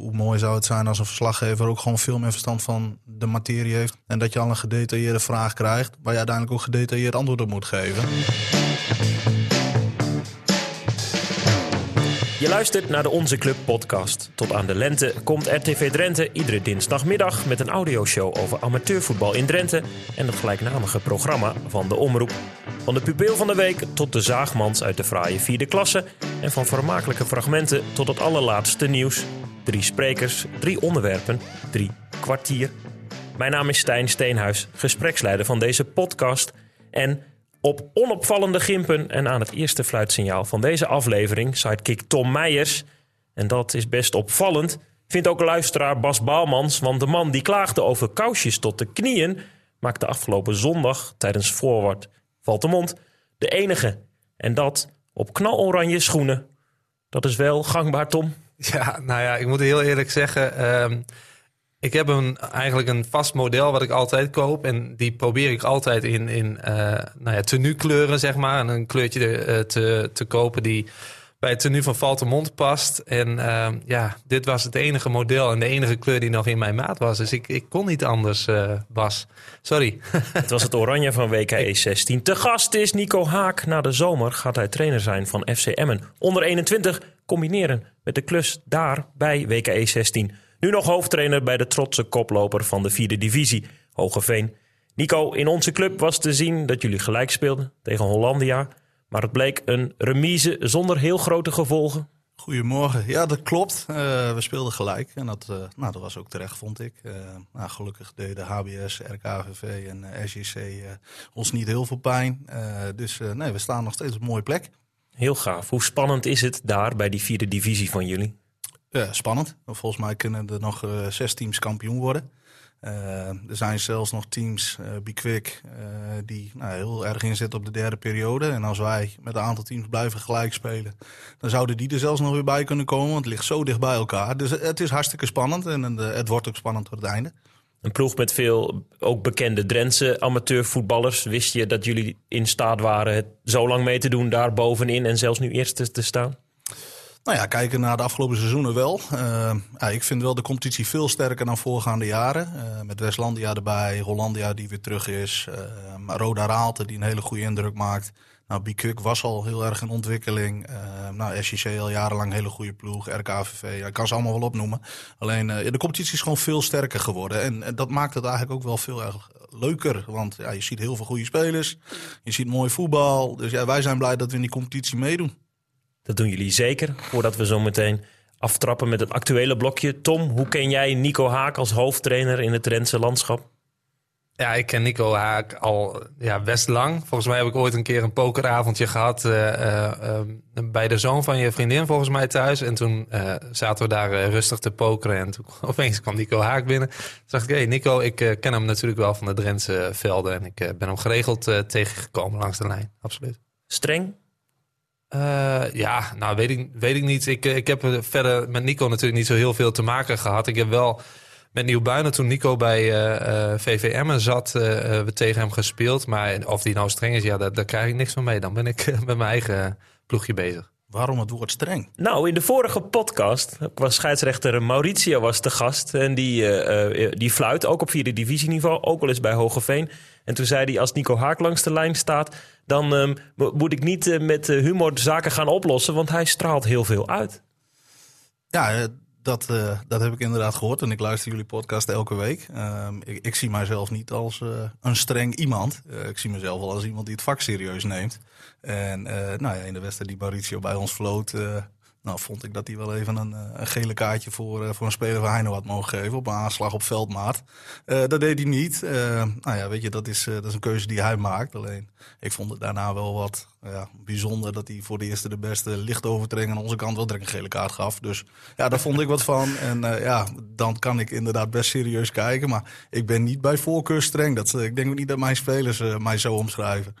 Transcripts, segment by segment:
Hoe mooi zou het zijn als een verslaggever ook gewoon veel meer verstand van de materie heeft. En dat je al een gedetailleerde vraag krijgt, waar je uiteindelijk ook gedetailleerd antwoord op moet geven. Je luistert naar de Onze Club podcast. Tot aan de lente komt RTV Drenthe iedere dinsdagmiddag met een audioshow over amateurvoetbal in Drenthe en het gelijknamige programma van de Omroep. Van de pupil van de week tot de zaagmans uit de fraaie vierde klasse en van vermakelijke fragmenten tot het allerlaatste nieuws. Drie sprekers, drie onderwerpen, drie kwartier. Mijn naam is Stijn Steenhuis, gespreksleider van deze podcast en op onopvallende gimpen en aan het eerste fluitsignaal van deze aflevering sidekick Tom Meijers. En dat is best opvallend, vindt ook luisteraar Bas Baalmans. Want de man die klaagde over kousjes tot de knieën... maakte afgelopen zondag tijdens Voorwaard Valtemont de enige. En dat op knaloranje schoenen. Dat is wel gangbaar, Tom. Ja, nou ja, ik moet heel eerlijk zeggen... ehm, ik heb een, eigenlijk een vast model wat ik altijd koop. En die probeer ik altijd in, in eh nou ja, tenue kleuren, zeg maar. En een kleurtje eh, te, te kopen die bij het tenue van Valtemont past. En ehm, ja, dit was het enige model en de enige kleur die nog in mijn maat was. Dus ik, ik kon niet anders, eh, Bas. Sorry. Het was het oranje van WKE 16. Te gast is Nico Haak. Na de zomer gaat hij trainer zijn van FC Emmen. Onder 21 combineren met de klus daar bij WKE 16. Nu nog hoofdtrainer bij de trotse koploper van de vierde divisie, Hogeveen. Nico, in onze club was te zien dat jullie gelijk speelden tegen Hollandia. Maar het bleek een remise zonder heel grote gevolgen. Goedemorgen. Ja, dat klopt. Eh, we speelden gelijk. En dat, eh, nou, dat was ook terecht, vond ik. Eh, nou, gelukkig deden HBS, RKVV en SJC ons niet heel veel pijn. Dus nee, we staan nog steeds op een mooie plek. Heel gaaf. Hoe spannend is het daar bij die vierde divisie van jullie? Ja, spannend. Volgens mij kunnen er nog eh, zes teams kampioen worden. Eh, er zijn zelfs nog teams, eh Bikwik, eh die nou, heel erg inzetten op de derde periode. En als wij met een aantal teams blijven gelijk spelen, dan zouden die er zelfs nog weer bij kunnen komen. Want het ligt zo dicht bij elkaar. Dus het is hartstikke spannend en het wordt ook spannend tot het einde. Een ploeg met veel ook bekende Drentse amateurvoetballers. Wist je dat jullie in staat waren het zo lang mee te doen daar bovenin en zelfs nu eerste te staan? Nou ja, kijken naar de afgelopen seizoenen wel. Eh, ik vind wel de competitie veel sterker dan voorgaande jaren. Eh, met Westlandia erbij, Hollandia die weer terug is. maar Roda Raalte die een hele goede indruk maakt. Nou, Bikuk was al heel erg in ontwikkeling. Eh, nou, SJC al jarenlang hele goede ploeg. RKVV, ja, ik kan ze allemaal wel opnoemen. Alleen ja, de competitie is gewoon veel sterker geworden. En, dat maakt het eigenlijk ook wel veel erg leuker. Want ja, je ziet heel veel goede spelers. Je ziet mooi voetbal. Dus ja, wij zijn blij dat we in die competitie meedoen. Dat doen jullie zeker. Voordat we zo meteen aftrappen met het actuele blokje. Tom, hoe ken jij Nico Haak als hoofdtrainer in het Drentse landschap? Ja, ik ken Nico Haak al ja, best lang. Volgens mij heb ik ooit een keer een pokeravondje gehad eh, eh, eh, bij de zoon van je vriendin volgens mij thuis. En toen eh, zaten we daar rustig te pokeren en toen opeens kwam Nico Haak binnen. Toen dacht ik, hé hey, Nico, ik ken hem natuurlijk wel van de Drentse velden. En ik ben hem geregeld tegengekomen langs de lijn, absoluut. Streng? Ja, nou weet ik, weet ik niet. Ik, ik heb er verder met Nico natuurlijk niet zo heel veel te maken gehad. Ik heb wel met Nieuwbuinen, toen Nico bij eh eh, VVM zat, eh, we tegen hem gespeeld. Maar of die nou streng is, ja, daar, daar krijg ik niks van mee. Dan ben ik met mijn eigen ploegje bezig. Waarom het woord streng? Nou, in de vorige podcast was scheidsrechter Mauricio was te gast. En die, die fluit ook op vierde divisieniveau, ook wel eens bij Hogeveen. En toen zei hij, als Nico Haak langs de lijn staat... dan ehm, mo- moet ik niet met humor de zaken gaan oplossen... want hij straalt heel veel uit. Ja, dat, eh, dat heb ik inderdaad gehoord. En ik luister jullie podcast elke week. Ehm, ik, zie mijzelf niet als eh, een streng iemand. Eh, ik zie mezelf wel als iemand die het vak serieus neemt. En nou ja, in de wedstrijd die Mauricio bij ons floot... nou, vond ik dat hij wel even een, eh, een gele kaartje voor, eh, voor een speler van Heino had mogen geven. Op een aanslag op veldmaat. Eh, dat deed hij niet. Nou ja, weet je, dat is, dat is een keuze die hij maakt. Alleen, ik vond het daarna wel wat ja, bijzonder dat hij voor de eerste de beste licht overtreding aan onze kant wel direct een gele kaart gaf. Dus ja, daar vond ik wat van. En ja, dan kan ik inderdaad best serieus kijken. Maar ik ben niet bij voorkeur streng. Dat, ik denk ook niet dat mijn spelers mij zo omschrijven.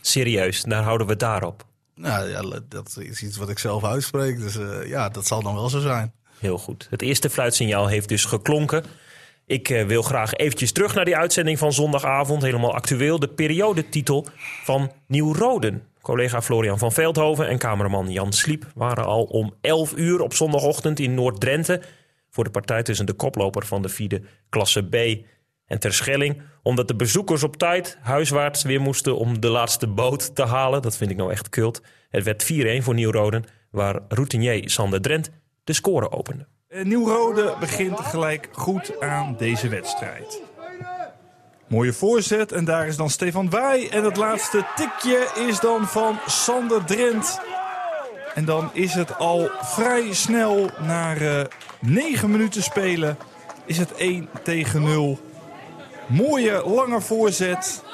Serieus, daar houden we daarop. Nou ja, dat is iets wat ik zelf uitspreek. Dus eh, ja, dat zal dan wel zo zijn. Heel goed. Het eerste fluitsignaal heeft dus geklonken. Ik eh, wil graag eventjes terug naar die uitzending van zondagavond. Helemaal actueel. De periodetitel van Nieuw-Roden. Collega Florian van Veldhoven en cameraman Jan Sliep waren al om 11 uur op zondagochtend in Noord-Drenthe. voor de partij tussen de koploper van de vierde klasse B en Terschelling. Omdat de bezoekers op tijd huiswaarts weer moesten om de laatste boot te halen. Dat vind ik nou echt kult. Het werd 4-1 voor Nieuw-Roden, waar routinier Sander Drent de score opende. Nieuw-Rode begint gelijk goed aan deze wedstrijd. Mooie voorzet en daar is dan Stefan Waai. En het laatste tikje is dan van Sander Drent. En dan is het al vrij snel, na uh, 9 minuten spelen, is het 1 tegen 0. Mooie lange voorzet.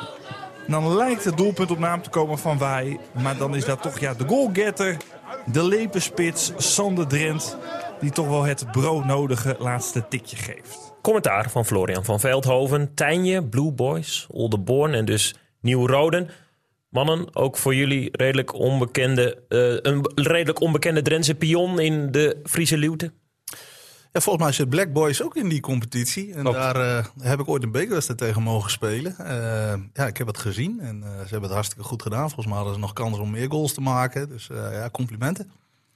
Dan lijkt het doelpunt op naam te komen van Waai. Maar dan is dat toch ja, de goalgetter, de lepenspits Sander Drent. Die toch wel het broodnodige laatste tikje geeft. Commentaar van Florian van Veldhoven, Tijnje, Blue Boys, Oldenborn en dus Nieuw-Roden. Mannen, ook voor jullie redelijk onbekende, uh, een redelijk onbekende Drentse pion in de Friese Luwte. Ja, volgens mij zit Black Boys ook in die competitie. En daar uh, heb ik ooit een bekerwedstrijd tegen mogen spelen. Uh, ja, ik heb het gezien en ze hebben het hartstikke goed gedaan. Volgens mij hadden ze nog kans om meer goals te maken. Dus ja, complimenten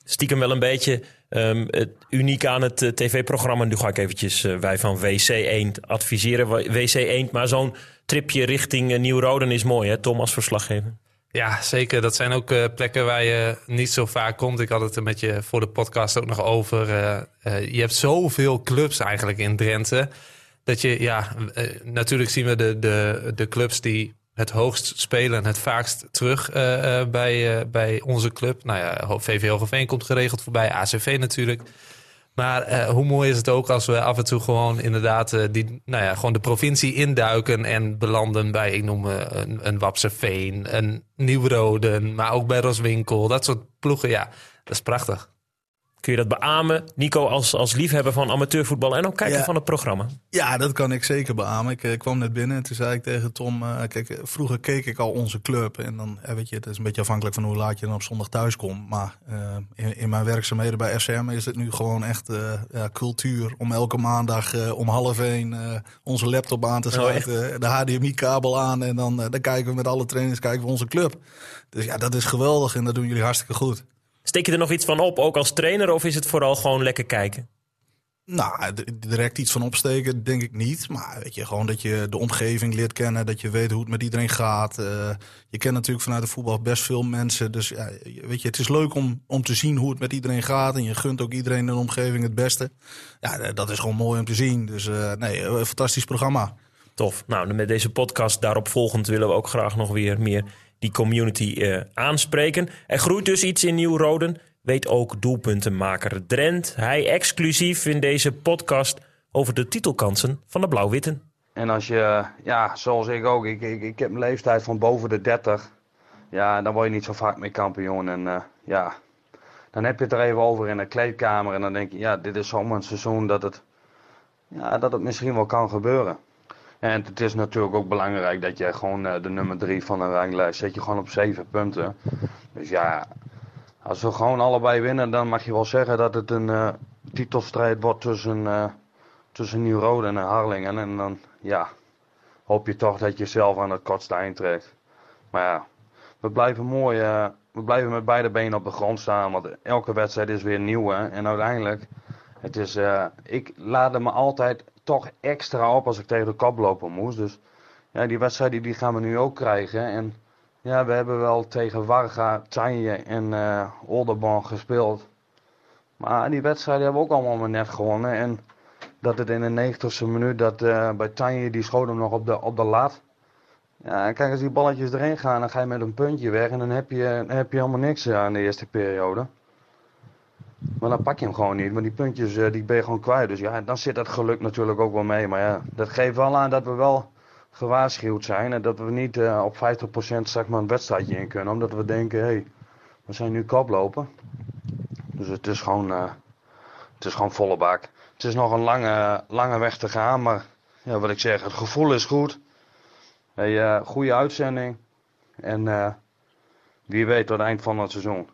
stiekem wel een beetje um, het uniek aan het tv-programma. Nu ga ik eventjes wij van WC Eend adviseren. WC Eend, maar zo'n tripje richting Nieuw-Roden is mooi hè, Tom als verslaggever. Ja, zeker. Dat zijn ook uh, plekken waar je niet zo vaak komt. Ik had het er met je voor de podcast ook nog over. Uh, uh, je hebt zoveel clubs eigenlijk in Drenthe. Dat je, ja, natuurlijk zien we de, de, de clubs die het hoogst spelen en het vaakst terug bij, bij onze club. Nou ja, VV Hogeveen komt geregeld voorbij, ACV natuurlijk. Maar hoe mooi is het ook als we af en toe gewoon inderdaad die, nou ja, gewoon de provincie induiken en belanden bij, ik noem een, een Wapseveen, een Nieuwroden, maar ook bij Roswinkel. Dat soort ploegen, ja, dat is prachtig. Kun je dat beamen, Nico, als, als liefhebber van amateurvoetbal en ook kijker van het programma? Ja, dat kan ik zeker beamen. Ik, ik, kwam net binnen en toen zei ik tegen Tom... Uh, kijk, vroeger keek ik al onze club. En dan, weet je, het is een beetje afhankelijk van hoe laat je dan op zondag thuis komt. Maar uh, in, in, mijn werkzaamheden bij FCM is het nu gewoon echt ja, cultuur... om elke maandag om half één onze laptop aan te oh, sluiten. Oh, de HDMI-kabel aan en dan, dan kijken we met alle trainers kijken we onze club. Dus ja, dat is geweldig en dat doen jullie hartstikke goed. Steek je er nog iets van op, ook als trainer, of is het vooral gewoon lekker kijken? Nou, direct iets van opsteken, denk ik niet. Maar weet je, gewoon dat je de omgeving leert kennen, dat je weet hoe het met iedereen gaat. Uh, je kent natuurlijk vanuit de voetbal best veel mensen. Dus ja, weet je, het is leuk om, om te zien hoe het met iedereen gaat. En je gunt ook iedereen in de omgeving het beste. Ja, dat is gewoon mooi om te zien. Dus uh, nee, een fantastisch programma. Tof. Nou, met deze podcast daarop volgend willen we ook graag nog weer meer die community uh, aanspreken. Er groeit dus iets in Nieuw-Roden. Weet ook doelpuntenmaker Drent. Hij exclusief in deze podcast over de titelkansen van de Blauw-Witten. En als je, ja, zoals ik ook, ik, ik, ik heb een leeftijd van boven de 30. Ja, dan word je niet zo vaak meer kampioen. En uh, ja, dan heb je het er even over in de kleedkamer. En dan denk je, ja, dit is zomaar een seizoen dat het, ja, dat het misschien wel kan gebeuren. En het is natuurlijk ook belangrijk dat je gewoon uh, de nummer drie van een ranglijst zet je gewoon op zeven punten. Dus ja, als we gewoon allebei winnen, dan mag je wel zeggen dat het een uh, titelstrijd wordt tussen, uh, tussen Nieuw-Rode en Harlingen. En dan ja, hoop je toch dat je zelf aan het kortste eind trekt. Maar ja, we blijven mooi, we blijven met beide benen op de grond staan. Want elke wedstrijd is weer nieuw. Hè? En uiteindelijk, het is, ik laat me altijd toch extra op als ik tegen de koploper moest. Dus ja, die wedstrijden die gaan we nu ook krijgen. En ja, we hebben wel tegen Warga, Tanje en uh, gespeeld. Maar die wedstrijden hebben we ook allemaal maar net gewonnen. En dat het in de 90ste minuut, dat uh, bij Tanje, die schoot hem nog op de, op de lat. Ja, kijk, als die balletjes erin gaan, dan ga je met een puntje weg. En dan heb je, dan heb je helemaal niks aan de eerste periode. Maar dan pak je hem gewoon niet. Maar die puntjes uh, die ben je gewoon kwijt. Dus ja, dan zit dat geluk natuurlijk ook wel mee. Maar ja, dat geeft wel aan dat we wel gewaarschuwd zijn. En dat we niet uh, op 50% zeg maar een wedstrijdje in kunnen. Omdat we denken, hé, hey, we zijn nu koplopen. Dus het is gewoon, uh, het is gewoon volle bak. Het is nog een lange, lange weg te gaan. Maar ja, wat ik zeg, het gevoel is goed. Hey, goede uitzending. En wie weet tot het eind van het seizoen.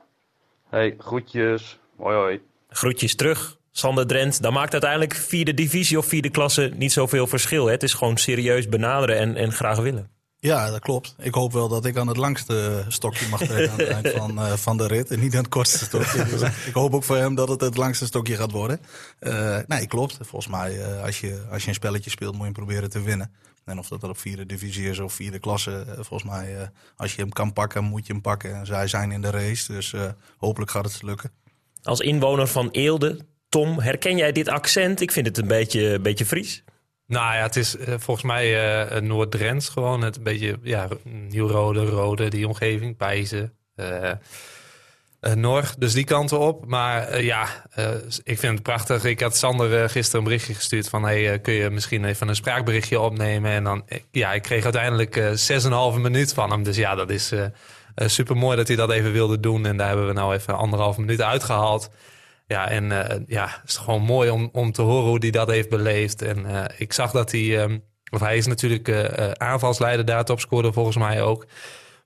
Hey, groetjes. Hoi hoi. Groetjes terug. Sander Drent, dan maakt uiteindelijk vierde divisie of vierde klasse niet zoveel verschil. Hè? Het is gewoon serieus benaderen en, en graag willen. Ja, dat klopt. Ik hoop wel dat ik aan het langste stokje mag trekken aan het eind van, uh, van de rit. En niet aan het kortste stokje. Dus ik hoop ook voor hem dat het het langste stokje gaat worden. Uh, nee, klopt. Volgens mij, uh, als, je, als je een spelletje speelt, moet je hem proberen te winnen. En of dat er op vierde divisie is of vierde klasse. volgens mij, als je hem kan pakken, moet je hem pakken. En zij zijn in de race, dus hopelijk gaat het lukken. Als inwoner van Eelde, Tom, herken jij dit accent? Ik vind het een beetje, beetje Fries. Nou ja, het is uh, volgens mij uh, Noord-Drents gewoon. Het beetje ja, Nieuw-Rode, Rode, die omgeving, Pijzen, uh. Dus die kanten op. Maar ja, ik vind het prachtig. Ik had Sander gisteren een berichtje gestuurd van... Hey, kun je misschien even een spraakberichtje opnemen? En dan, ja, ik kreeg uiteindelijk 6,5 minuut van hem. Dus ja, dat is super mooi dat hij dat even wilde doen. En daar hebben we nou even anderhalf minuut uitgehaald. Ja, en uh, ja, het is gewoon mooi om, om te horen hoe hij dat heeft beleefd. En uh, ik zag dat hij, um, of hij is natuurlijk uh, aanvalsleider daar, topscorer volgens mij ook.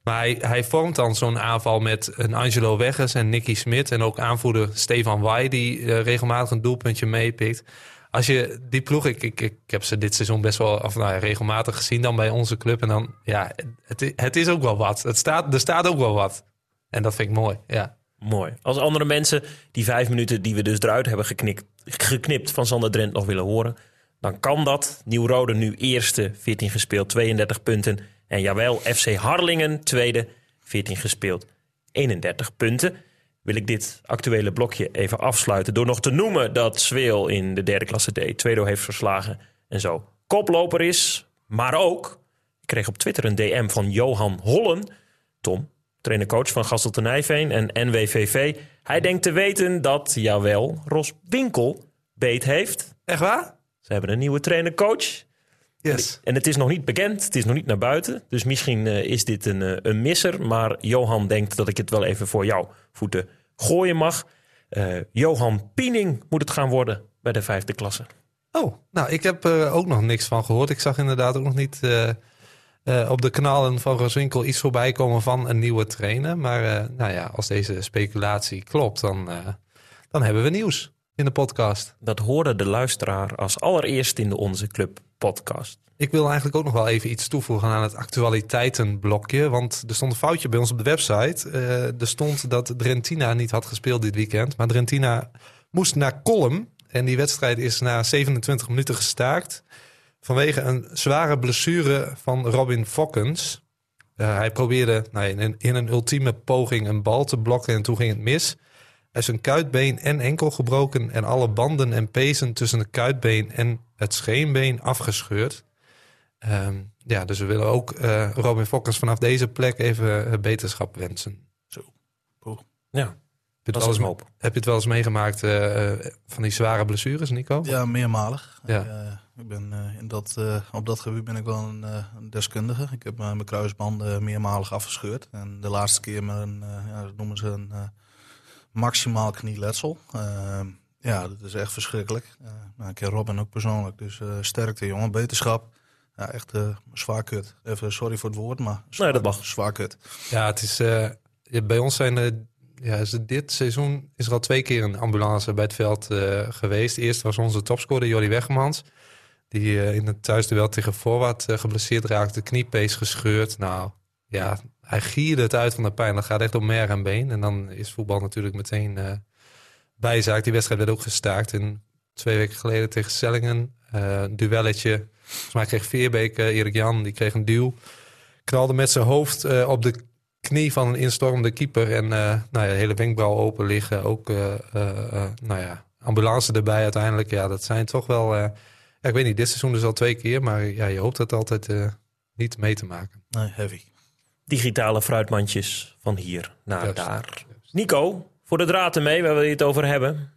Maar hij, hij vormt dan zo'n aanval met een Angelo Wegges en Nicky Smit. En ook aanvoerder Stefan Wai, die regelmatig een doelpuntje meepikt. Als je die ploeg, ik, ik, ik heb ze dit seizoen best wel of, nou, regelmatig gezien dan bij onze club. En dan, ja, het, het is ook wel wat. Het staat, er staat ook wel wat. En dat vind ik mooi, ja. Mooi. Als andere mensen die vijf minuten die we dus eruit hebben geknipt van Sander Drent nog willen horen, dan kan dat. Nieuw-Rode nu eerste, 14 gespeeld, 32 punten. En jawel, FC Harlingen tweede, 14 gespeeld, 31 punten. Wil ik dit actuele blokje even afsluiten door nog te noemen dat Zweel in de derde klasse D tweede heeft verslagen en zo koploper is. Maar ook, ik kreeg op Twitter een DM van Johan Hollen. Tom, trainer-coach van Gastel Nijveen en NWVV. Hij denkt te weten dat, jawel, Ros Winkel beet heeft. Echt waar? Ze hebben een nieuwe trainer-coach. Yes. En het is nog niet bekend, het is nog niet naar buiten. Dus misschien uh, is dit een, uh, een misser. Maar Johan denkt dat ik het wel even voor jouw voeten gooien mag. Uh, Johan Piening moet het gaan worden bij de vijfde klasse. Oh, nou, ik heb er ook nog niks van gehoord. Ik zag inderdaad ook nog niet op de kanalen van Roswinkel iets voorbij komen van een nieuwe trainer. Maar nou ja, als deze speculatie klopt, dan, dan hebben we nieuws in de podcast. Dat hoorde de luisteraar als allereerst in de Onze Club podcast. Ik wil eigenlijk ook nog wel even iets toevoegen aan het actualiteitenblokje. Want er stond een foutje bij ons op de website. er stond dat Drentina niet had gespeeld dit weekend. Maar Drentina moest naar Kolm. En die wedstrijd is na 27 minuten gestaakt vanwege een zware blessure van Robin Fokkens. Uh, hij probeerde nou, in, een ultieme poging een bal te blokken en toen ging het mis. Hij is een kuitbeen en enkel gebroken en alle banden en pezen tussen het kuitbeen en het scheenbeen afgescheurd. Um, ja, dus we willen ook uh, Robin Fokkens vanaf deze plek even uh, beterschap wensen. Zo. Oh. Ja. Heb je, het wel eens, heb je het wel eens meegemaakt uh, van die zware blessures, Nico? Ja, meermalig. Ja. Ik ben, in dat, op dat gebied ben ik wel een, een deskundige. Ik heb mijn kruisbanden meermalig afgescheurd. En de laatste keer met een, ja, dat noemen ze een maximaal knieletsel. ja, dat is echt verschrikkelijk. nou, ik ken Robin ook persoonlijk. Dus sterkte, jongen. Beterschap. Ja, echt zwaar kut. Even sorry voor het woord, maar zwaar, nee, dat mag. zwaar kut. Ja, het is, bij ons zijn ja, is dit seizoen is er al twee keer een ambulance bij het veld geweest. Eerst was onze topscorer Jordi Wegmans. Die uh, in het thuisduel tegen Voorwaard uh, geblesseerd raakte, de kniepees gescheurd. Nou ja, hij gierde het uit van de pijn. Dat gaat echt op merg en been. En dan is voetbal natuurlijk meteen uh, bijzaak. Die wedstrijd werd ook gestaakt. En twee weken geleden tegen Sellingen, een duelletje. Volgens mij kreeg Veerbeek, Erik Jan, die kreeg een duw. Knalde met zijn hoofd op de knie van een instormende keeper. En nou ja, de hele wenkbrauw open liggen. Ook nou ja, ambulance erbij uiteindelijk. Ja, dat zijn toch wel ik weet niet, dit seizoen dus al twee keer, maar ja, je hoopt het altijd uh, niet mee te maken. Nee, heavy. Digitale fruitmandjes van hier naar Juist. daar. Nico, voor de draad ermee, waar wil je het over hebben?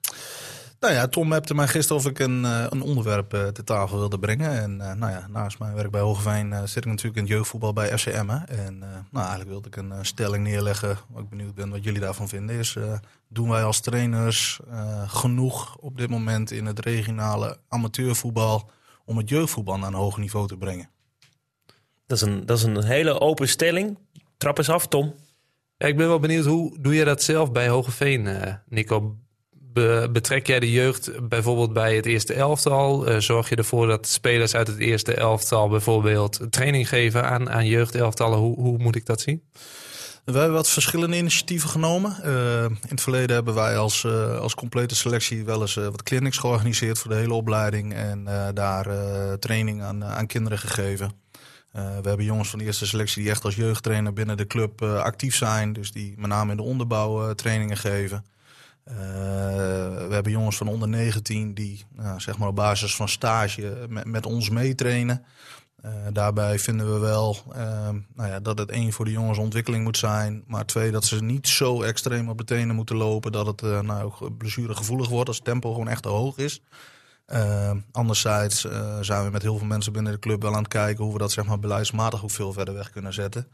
Nou ja, Tom appte mij gisteren of ik een, uh, een onderwerp uh, te tafel wilde brengen. En uh, nou ja, naast mijn werk bij Hogeveen zit ik natuurlijk in het jeugdvoetbal bij FCM. En nou, eigenlijk wilde ik een stelling neerleggen. Wat ik benieuwd ben wat jullie daarvan vinden. Is, doen wij als trainers genoeg op dit moment in het regionale amateurvoetbal... om het jeugdvoetbal naar een hoger niveau te brengen? Dat is een, dat is een hele open stelling. Trap eens af, Tom. Ja, ik ben wel benieuwd, hoe doe je dat zelf bij Hogeveen, Nico? be- betrek jij de jeugd bijvoorbeeld bij het eerste elftal? Eh, zorg je ervoor dat spelers uit het eerste elftal bijvoorbeeld training geven aan, aan jeugdelftallen? Hoe, hoe moet ik dat zien? We hebben wat verschillende initiatieven genomen. Eh, in het verleden hebben wij als, eh, als complete selectie wel eens eh, wat clinics georganiseerd voor de hele opleiding. En eh, daar eh, training aan, aan kinderen gegeven. Eh, we hebben jongens van de eerste selectie die echt als jeugdtrainer binnen de club eh, actief zijn. Dus die met name in de onderbouw eh, trainingen geven. We hebben jongens van onder 19 die nou, zeg maar op basis van stage met, met ons meetrainen. Daarbij vinden we wel ehm, nou ja, dat het één voor de jongens ontwikkeling moet zijn. Maar twee, dat ze niet zo extreem op de tenen moeten lopen dat het nou, blessuregevoelig wordt als het tempo gewoon echt te hoog is. Uh, anderzijds uh, zijn we met heel veel mensen binnen de club wel aan het kijken hoe we dat zeg maar, beleidsmatig ook veel verder weg kunnen zetten.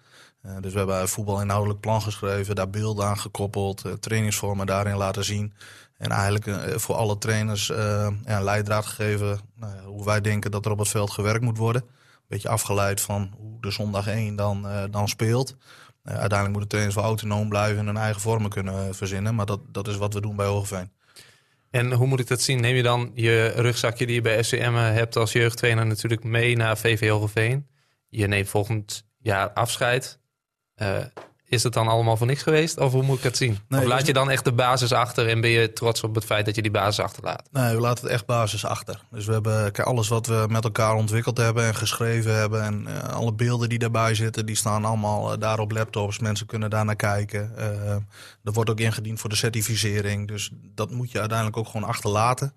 Uh, dus we hebben een voetbalinhoudelijk plan geschreven, daar beelden aan gekoppeld, uh, trainingsvormen daarin laten zien. En eigenlijk voor alle trainers ja, een leidraad gegeven hoe wij denken dat er op het veld gewerkt moet worden. Een beetje afgeleid van hoe de zondag 1 dan, dan speelt. uiteindelijk moeten trainers wel autonoom blijven en hun eigen vormen kunnen verzinnen. Maar dat, dat is wat we doen bij Hogeveen. En hoe moet ik dat zien? Neem je dan je rugzakje die je bij SCM hebt als jeugdtrainer natuurlijk mee naar VV Hogeveen? Je neemt volgend jaar afscheid. Uh, is het dan allemaal voor niks geweest? Of hoe moet ik het zien? Nee, of laat je dan echt de basis achter en ben je trots op het feit dat je die basis achterlaat? Nee, we laten het echt basis achter. Dus we hebben alles wat we met elkaar ontwikkeld hebben en geschreven hebben... en uh, alle beelden die daarbij zitten, die staan allemaal uh, daar op laptops. Mensen kunnen daar naar kijken. Uh, er wordt ook ingediend voor de certificering. Dus dat moet je uiteindelijk ook gewoon achterlaten.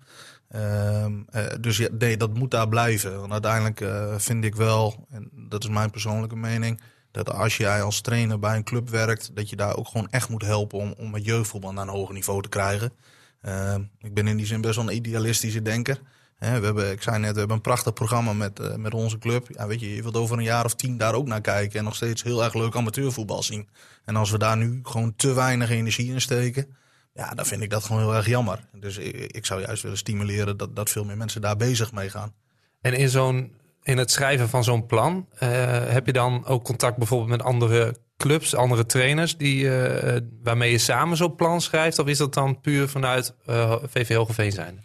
dus ja, nee, dat moet daar blijven. Want uiteindelijk vind ik wel, en dat is mijn persoonlijke mening dat als jij als trainer bij een club werkt, dat je daar ook gewoon echt moet helpen om, om het jeugdvoetbal naar een hoger niveau te krijgen. Uh, ik ben in die zin best wel een idealistische denker. He, we hebben, ik zei net, we hebben een prachtig programma met, uh, met onze club. Ja, weet je, je wilt over een jaar of tien daar ook naar kijken en nog steeds heel erg leuk amateurvoetbal zien. En als we daar nu gewoon te weinig energie in steken, ja, dan vind ik dat gewoon heel erg jammer. Dus ik, ik zou juist willen stimuleren dat, dat veel meer mensen daar bezig mee gaan. En in zo'n in het schrijven van zo'n plan, uh, heb je dan ook contact bijvoorbeeld met andere clubs, andere trainers, die, uh, waarmee je samen zo'n plan schrijft? Of is dat dan puur vanuit uh, VV Hogeveen zijn?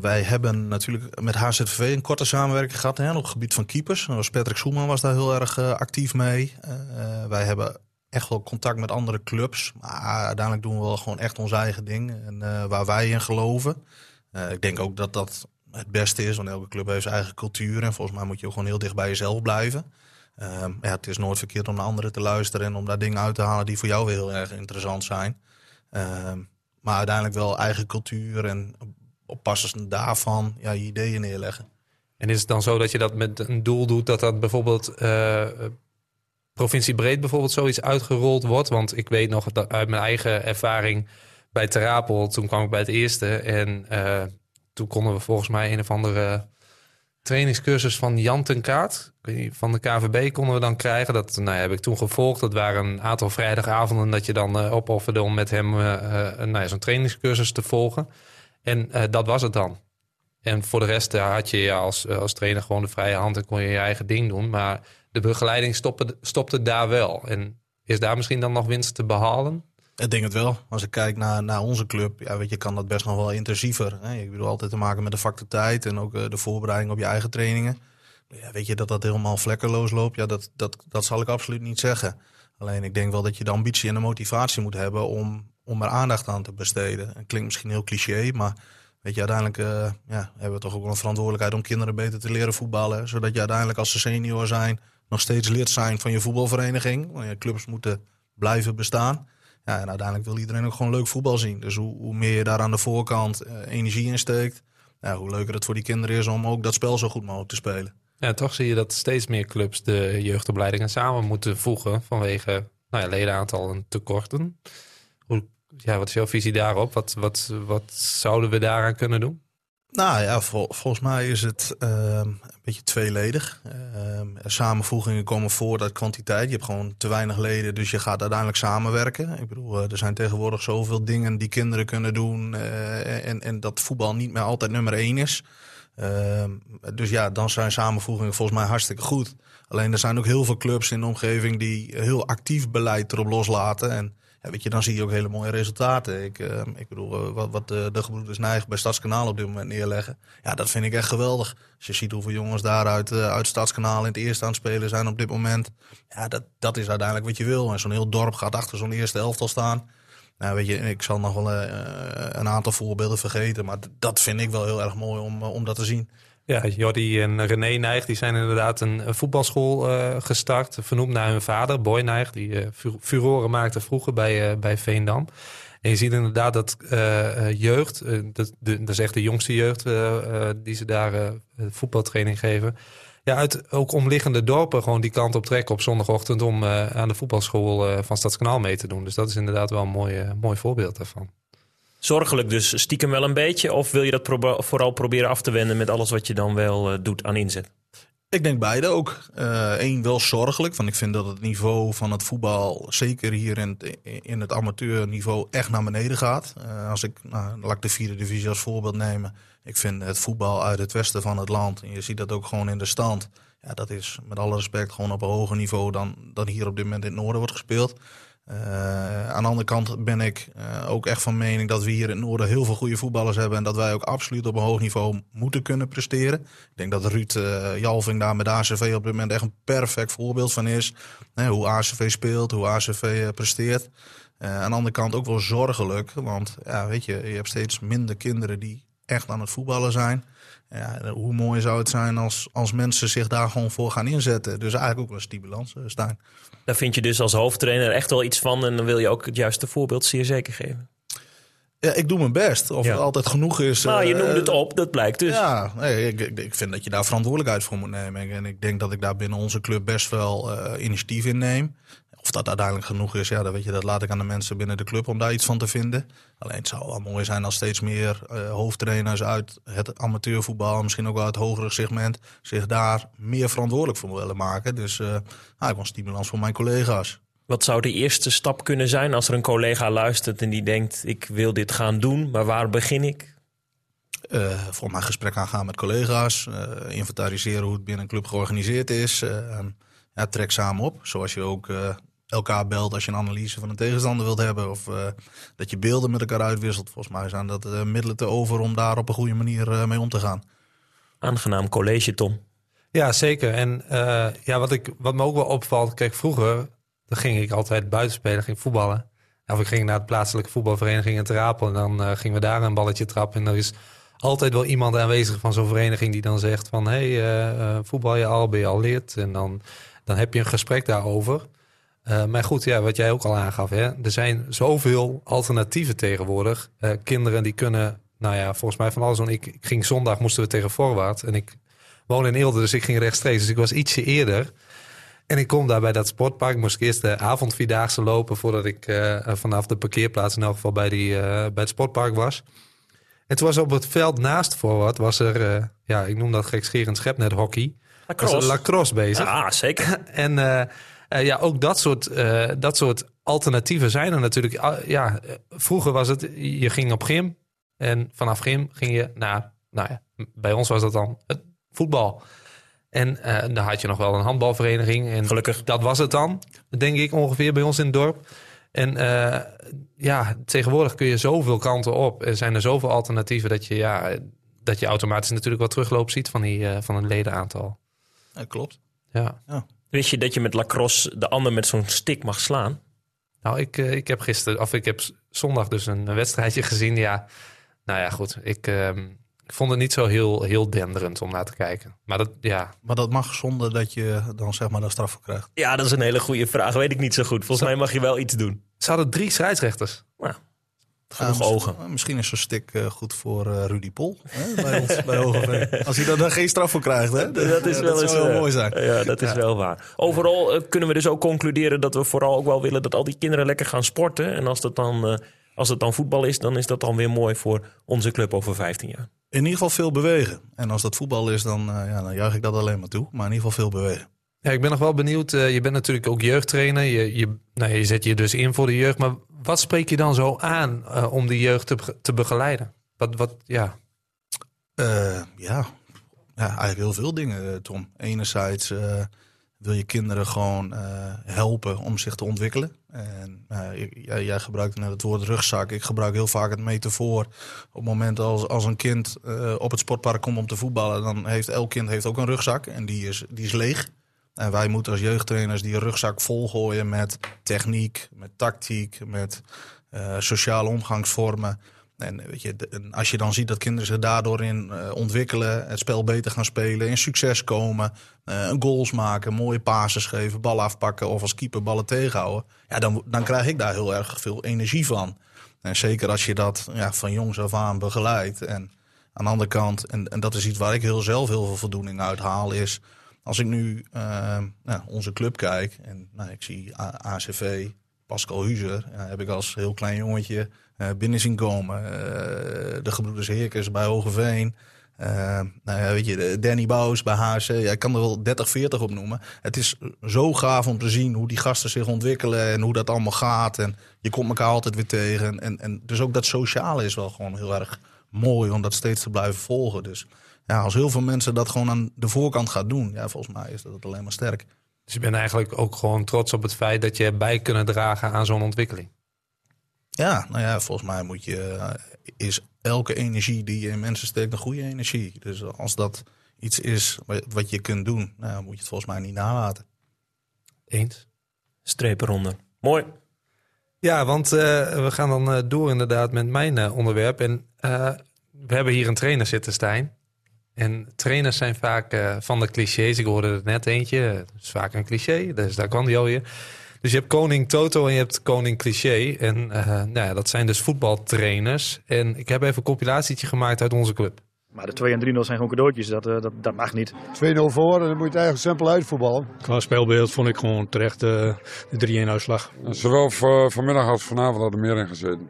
wij hebben natuurlijk met HZVV een korte samenwerking gehad hè, op het gebied van keepers. Patrick Soeman was daar heel erg actief mee. wij hebben echt wel contact met andere clubs. Maar uiteindelijk doen we wel gewoon echt ons eigen ding. En waar wij in geloven. ik denk ook dat dat het beste is. Want elke club heeft zijn eigen cultuur. En volgens mij moet je ook gewoon heel dicht bij jezelf blijven. Um, ja, het is nooit verkeerd om naar anderen te luisteren en om daar dingen uit te halen die voor jou weer heel erg interessant zijn. Um, maar uiteindelijk wel eigen cultuur en op basis daarvan ja, je ideeën neerleggen. En is het dan zo dat je dat met een doel doet dat dat bijvoorbeeld provinciebreed bijvoorbeeld zoiets uitgerold wordt? Want ik weet nog dat uit mijn eigen ervaring bij Terapel, toen kwam ik bij het eerste en uh, toen konden we volgens mij een of andere trainingscursus van Jan ten Kaat van de KVB konden we dan krijgen. Dat nou, heb ik toen gevolgd. Dat waren een aantal vrijdagavonden dat je dan uh, opofferde om met hem uh, nou, zo'n trainingscursus te volgen. En dat was het dan. En voor de rest had je als, als trainer gewoon de vrije hand en kon je je eigen ding doen. Maar de begeleiding stopte, stopte daar wel. En is daar misschien dan nog winst te behalen? Ik denk het wel. Als ik kijk naar, naar onze club, ja, weet je, kan dat best nog wel intensiever. Hè? Ik bedoel, altijd te maken met de factor tijd en ook uh, de voorbereiding op je eigen trainingen. Ja, weet je, dat dat helemaal vlekkeloos loopt, ja, dat, dat, dat zal ik absoluut niet zeggen. Alleen ik denk wel dat je de ambitie en de motivatie moet hebben om, om er aandacht aan te besteden. Het klinkt misschien heel cliché, maar weet je, uiteindelijk uh, ja, hebben we toch ook wel een verantwoordelijkheid om kinderen beter te leren voetballen. Zodat je uiteindelijk als ze senior zijn nog steeds lid zijn van je voetbalvereniging. Want je clubs moeten blijven bestaan. Ja, en uiteindelijk wil iedereen ook gewoon leuk voetbal zien. Dus hoe, hoe meer je daar aan de voorkant uh, energie in steekt, ja, hoe leuker het voor die kinderen is om ook dat spel zo goed mogelijk te spelen. Ja, toch zie je dat steeds meer clubs de jeugdopleidingen samen moeten voegen vanwege nou ja, ledenaantal en tekorten. Ja, wat is jouw visie daarop? Wat, wat, wat zouden we daaraan kunnen doen? Nou ja, vol, volgens mij is het uh, een beetje tweeledig. Uh, samenvoegingen komen voor uit kwantiteit. Je hebt gewoon te weinig leden, dus je gaat uiteindelijk samenwerken. Ik bedoel, uh, er zijn tegenwoordig zoveel dingen die kinderen kunnen doen. eh, en, en dat voetbal niet meer altijd nummer één is. Ehm, dus ja, dan zijn samenvoegingen volgens mij hartstikke goed. Alleen er zijn ook heel veel clubs in de omgeving die heel actief beleid erop loslaten. En weet je, dan zie je ook hele mooie resultaten. Ik, uh, ik bedoel, wat, wat de, de gebroeders Nijg bij Stadskanaal op dit moment neerleggen. Ja, dat vind ik echt geweldig. Als je ziet hoeveel jongens daar uit, uit Stadskanaal in het eerste aan het spelen zijn op dit moment. Ja, dat, dat is uiteindelijk wat je wil. En zo'n heel dorp gaat achter zo'n eerste elftal staan. Nou, weet je, ik zal nog wel een aantal voorbeelden vergeten. Maar dat vind ik wel heel erg mooi om, om dat te zien. Ja, Jordi en René Nijg die zijn inderdaad een voetbalschool uh, gestart. Vernoemd naar hun vader, Boy Nijg. Die uh, furoren maakte vroeger bij, uh, bij Veendam. En je ziet inderdaad dat jeugd, dat, de, is echt de jongste jeugd die ze daar voetbaltraining geven. Ja, uit ook omliggende dorpen gewoon die kant op trekken op zondagochtend om aan de voetbalschool van Stadskanaal mee te doen. Dus dat is inderdaad wel een mooi, mooi voorbeeld daarvan zorgelijk dus stiekem wel een beetje? Of wil je dat vooral proberen af te wenden met alles wat je dan wel uh, doet aan inzet? Ik denk beide ook. Eén, uh, wel zorgelijk. Want ik vind dat het niveau van het voetbal, zeker hier in het, in het amateurniveau, echt naar beneden gaat. Uh, als ik, nou, laat ik de vierde divisie als voorbeeld nemen. Ik vind het voetbal uit het westen van het land, en je ziet dat ook gewoon in de stand. Ja, dat is met alle respect gewoon op een hoger niveau dan, dan hier op dit moment in het noorden wordt gespeeld. Uh, aan de andere kant ben ik uh, ook echt van mening dat we hier in het noorden heel veel goede voetballers hebben. En dat wij ook absoluut op een hoog niveau moeten kunnen presteren. Ik denk dat Ruud uh, Jalving daar met ACV op dit moment echt een perfect voorbeeld van is. hoe ACV speelt, hoe ACV presteert. aan de andere kant ook wel zorgelijk. Want ja, weet je, je hebt steeds minder kinderen die echt aan het voetballen zijn. Ja, hoe mooi zou het zijn als, als mensen zich daar gewoon voor gaan inzetten. Dus eigenlijk ook wel stimulans, Stijn. Daar vind je dus als hoofdtrainer echt wel iets van. En dan wil je ook het juiste voorbeeld zeer zeker geven. Ja, ik doe mijn best. Of het altijd genoeg is. Nou, je noemde het op, dat blijkt dus. Ja, nee, ik, ik, vind dat je daar verantwoordelijkheid voor moet nemen. En ik denk dat ik daar binnen onze club best wel uh, initiatief in neem. Of dat uiteindelijk genoeg is, ja, dat, weet je, dat laat ik aan de mensen binnen de club om daar iets van te vinden. Alleen het zou wel mooi zijn als steeds meer uh, hoofdtrainers uit het amateurvoetbal, misschien ook wel uit het hogere segment, zich daar meer verantwoordelijk voor willen maken. Dus uh, nou, ik was stimulans voor mijn collega's. Wat zou de eerste stap kunnen zijn als er een collega luistert en die denkt: ik wil dit gaan doen, maar waar begin ik? Uh, voor mijn gesprek aangaan met collega's, inventariseren hoe het binnen een club georganiseerd is. ja, trek samen op, zoals je ook elkaar belt als je een analyse van een tegenstander wilt hebben. Of uh, dat je beelden met elkaar uitwisselt. Volgens mij zijn dat uh, middelen te over om daar op een goede manier uh, mee om te gaan. Aangenaam college, Tom. Ja, zeker. En ja, wat, ik, wat me ook wel opvalt, kijk, vroeger dan ging ik altijd buiten spelen, ging voetballen. Of ik ging naar de plaatselijke voetbalvereniging in Terapel en dan gingen we daar een balletje trappen. En er is altijd wel iemand aanwezig van zo'n vereniging die dan zegt van... hé, hey, voetbal je al, ben je al lid? En dan, dan heb je een gesprek daarover. Uh, maar goed, ja, wat jij ook al aangaf, hè, er zijn zoveel alternatieven tegenwoordig. Uh, kinderen die kunnen, nou ja, volgens mij van alles doen. Ik, ik, ging zondag, moesten we tegen Voorwaard. En ik woon in Eelde, dus ik ging rechtstreeks. Dus ik was ietsje eerder. En ik kom daar bij dat sportpark. Moest ik eerst de avondvierdaagse lopen voordat ik uh, vanaf de parkeerplaats in elk geval bij, die, bij het sportpark was. En toen was op het veld naast Voorwaard, was er, ja, ik noem dat gekscherend schepnet hockey. Lacrosse. lacrosse bezig. Ah, zeker. en ja, ook dat soort, uh, dat soort alternatieven zijn er natuurlijk. Uh, ja, vroeger was het, je ging op gym en vanaf gym ging je naar, nou ja, bij ons was dat dan het voetbal. En dan had je nog wel een handbalvereniging. En Gelukkig. Dat was het dan, denk ik ongeveer bij ons in het dorp. En ja, tegenwoordig kun je zoveel kanten op. Er zijn er zoveel alternatieven dat je, ja, dat je automatisch natuurlijk wat terugloop ziet van, die, van het ledenaantal. Ja, klopt. Ja. ja. Wist je dat je met lacrosse de ander met zo'n stick mag slaan? Nou, ik, uh, ik heb gisteren, of ik heb zondag dus een wedstrijdje gezien. Ja, nou ja, goed. Ik, uh, ik vond het niet zo heel, heel denderend om naar te kijken. Maar dat, ja. Maar dat mag zonder dat je dan zeg maar de straf voor krijgt? Ja, dat is een hele goede vraag. Weet ik niet zo goed. Volgens mij mag je wel iets doen. Ze hadden drie scheidsrechters. Nou, Genoeg uh, ogen. Misschien is zo'n stick uh, goed voor uh, Rudy Pol hè, bij ons bij Hogeveen. Als hij dan geen straf voor krijgt. Hè? Dat, is wel dat zou wel mooi zijn. Ja, dat is ja. wel waar. Overal kunnen we dus ook concluderen dat we vooral ook wel willen dat al die kinderen lekker gaan sporten. En als, dat dan, als het dan voetbal is, dan is dat dan weer mooi voor onze club over 15 jaar. In ieder geval veel bewegen. En als dat voetbal is, dan, ja, dan juich ik dat alleen maar toe. Maar in ieder geval veel bewegen. Ja, ik ben nog wel benieuwd. je bent natuurlijk ook jeugdtrainer. Je, je, nou, je zet je dus in voor de jeugd. Maar wat spreek je dan zo aan uh, om die jeugd te, begeleiden? Wat, wat, ja. Uh, ja. ja, eigenlijk heel veel dingen, Tom. Enerzijds wil je kinderen gewoon helpen om zich te ontwikkelen. En jij, jij gebruikte net het woord rugzak. Ik gebruik heel vaak het metafoor. Op het moment als, als een kind op het sportpark komt om te voetballen, dan heeft elk kind heeft ook een rugzak en die is, die is leeg. En wij moeten als jeugdtrainers die rugzak volgooien met techniek, met tactiek, met uh, sociale omgangsvormen. En weet je, als je dan ziet dat kinderen zich daardoor in uh, ontwikkelen, het spel beter gaan spelen, in succes komen, uh, goals maken, mooie passes geven, bal afpakken of als keeper ballen tegenhouden, ja, dan, dan krijg ik daar heel erg veel energie van. En zeker als je dat ja, van jongs af aan begeleidt. En aan de andere kant, en, en dat is iets waar ik heel zelf heel veel voldoening uit haal, is als ik nu uh, nou, onze club kijk en nou, ik zie ACV, Pascal Huzer, heb ik als heel klein jongetje uh, binnen zien komen. Uh, de gebroeders Heerkens bij Hogeveen. Nou ja, weet je, Danny Bouws bij HC. Ik kan er wel 30, 40 op noemen. Het is zo gaaf om te zien hoe die gasten zich ontwikkelen en hoe dat allemaal gaat. En je komt elkaar altijd weer tegen. En, en dus ook dat sociale is wel gewoon heel erg mooi om dat steeds te blijven volgen. Dus ja, als heel veel mensen dat gewoon aan de voorkant gaan doen, ja, volgens mij is dat alleen maar sterk. Dus je bent eigenlijk ook gewoon trots op het feit dat je bij kunnen dragen aan zo'n ontwikkeling. Ja, nou ja, volgens mij moet je, is elke energie die je in mensen steekt een goede energie. Dus als dat iets is wat je kunt doen, nou, moet je het volgens mij niet nalaten. Eens. Strepen eronder. Mooi. Ja, want uh, we gaan dan uh, door inderdaad met mijn uh, onderwerp. En we hebben hier een trainer zitten, Stijn. En trainers zijn vaak van de clichés. Ik hoorde er net eentje. Dat is vaak een cliché, dus daar kwam die alweer. Dus je hebt koning Toto en je hebt koning Cliché. En uh, nou ja, dat zijn dus voetbaltrainers. En ik heb even een compilatietje gemaakt uit onze club. Maar de 2 en 3-0 zijn gewoon cadeautjes, dat, uh, dat, dat mag niet. 2-0 voor en dan moet je het eigenlijk simpel uitvoetballen. Qua speelbeeld vond ik gewoon terecht uh, de 3-1 uitslag. Zowel voor, vanmiddag als vanavond hadden er meer in gezeten.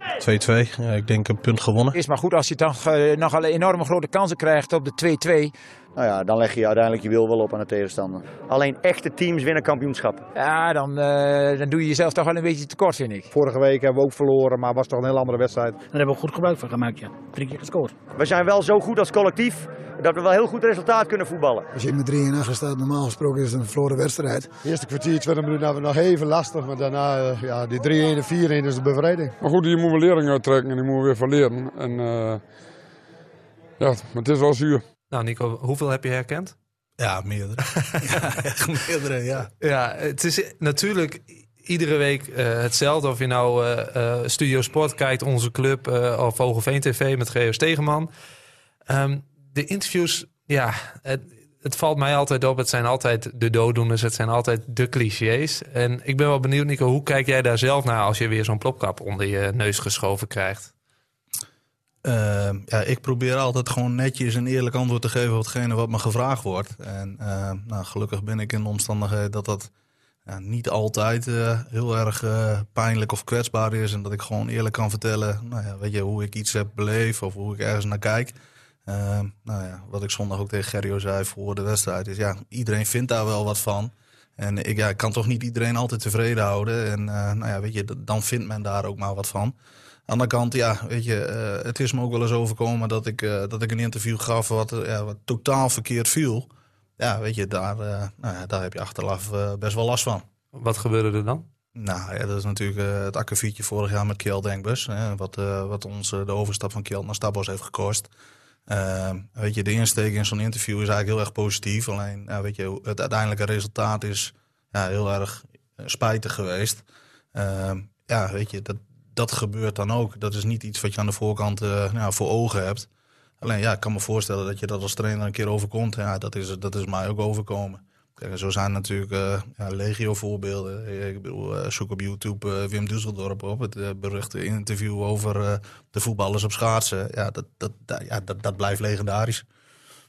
2-2, ja, ik denk een punt gewonnen. Is maar goed als je toch uh, nog enorme grote kansen krijgt op de 2-2. Nou ja, dan leg je uiteindelijk je wil wel op aan de tegenstander. Alleen echte teams winnen kampioenschap. Ja, dan, uh, dan doe je jezelf toch wel een beetje tekort, vind ik. Vorige week hebben we ook verloren, maar was toch een heel andere wedstrijd. Daar hebben we goed gebruik van gemaakt, ja. Drie keer gescoord. We zijn wel zo goed als collectief dat we wel heel goed resultaat kunnen voetballen. Als je met 3 in achter staat, normaal gesproken is het een verloren wedstrijd. De eerste kwartier, 20 minuten hadden we nog even lastig, maar daarna, uh, ja, die 3-1 en 4-1 is de bevrijding. Maar goed, hier moeten we lering uittrekken en die moeten we weer verleren. En uh, ja, maar het is wel zuur. Nou Nico, hoeveel heb je herkend? Ja, meerdere. ja, echt meerdere, ja. Ja, het is natuurlijk iedere week uh, hetzelfde. Of je nou uh, uh, Studio Sport kijkt, onze club, of Vogel TV met Geo Stegeman. Um, de interviews, ja, het, het, valt mij altijd op. Het zijn altijd de dooddoeners, het zijn altijd de clichés. En ik ben wel benieuwd, Nico, hoe kijk jij daar zelf naar als je weer zo'n plopkap onder je neus geschoven krijgt? Uh, ja, ik probeer altijd gewoon netjes en eerlijk antwoord te geven op hetgene wat me gevraagd wordt. En uh, nou, gelukkig ben ik in de omstandigheden dat dat ja, niet altijd uh, heel erg uh, pijnlijk of kwetsbaar is. En dat ik gewoon eerlijk kan vertellen nou ja, weet je, hoe ik iets heb beleefd of hoe ik ergens naar kijk. Ehm, nou ja, wat ik zondag ook tegen Gerrio zei voor de wedstrijd is ja, iedereen vindt daar wel wat van. En ik, ja, kan toch niet iedereen altijd tevreden houden. En uh, nou ja, weet je, dan vindt men daar ook maar wat van. Aan de andere kant, ja, weet je, uh, het is me ook wel eens overkomen dat ik, uh, dat ik een interview gaf wat, ja, wat totaal verkeerd viel. Ja, weet je, daar, nou ja, daar heb je achteraf best wel last van. Wat gebeurde er dan? Nou ja, dat is natuurlijk het akkefietje vorig jaar met Kjeld Denkbus. Hè, wat, wat ons de overstap van Kjeld naar Stabos heeft gekost. Uh, weet je, de insteek in zo'n interview is eigenlijk heel erg positief. Alleen, weet je, het uiteindelijke resultaat is ja, heel erg spijtig geweest. Uh, ja, weet je, dat, dat gebeurt dan ook. Dat is niet iets wat je aan de voorkant uh, nou, voor ogen hebt. Alleen, ja, ik kan me voorstellen dat je dat als trainer een keer overkomt. Ja, dat is, dat is mij ook overkomen. Kijk, zo zijn natuurlijk uh, ja, legio voorbeelden. Ik bedoel, uh, zoek op YouTube Wim Dusseldorp op. Het beruchte interview over de voetballers op schaatsen. Ja, dat, dat, dat, ja dat, dat blijft legendarisch.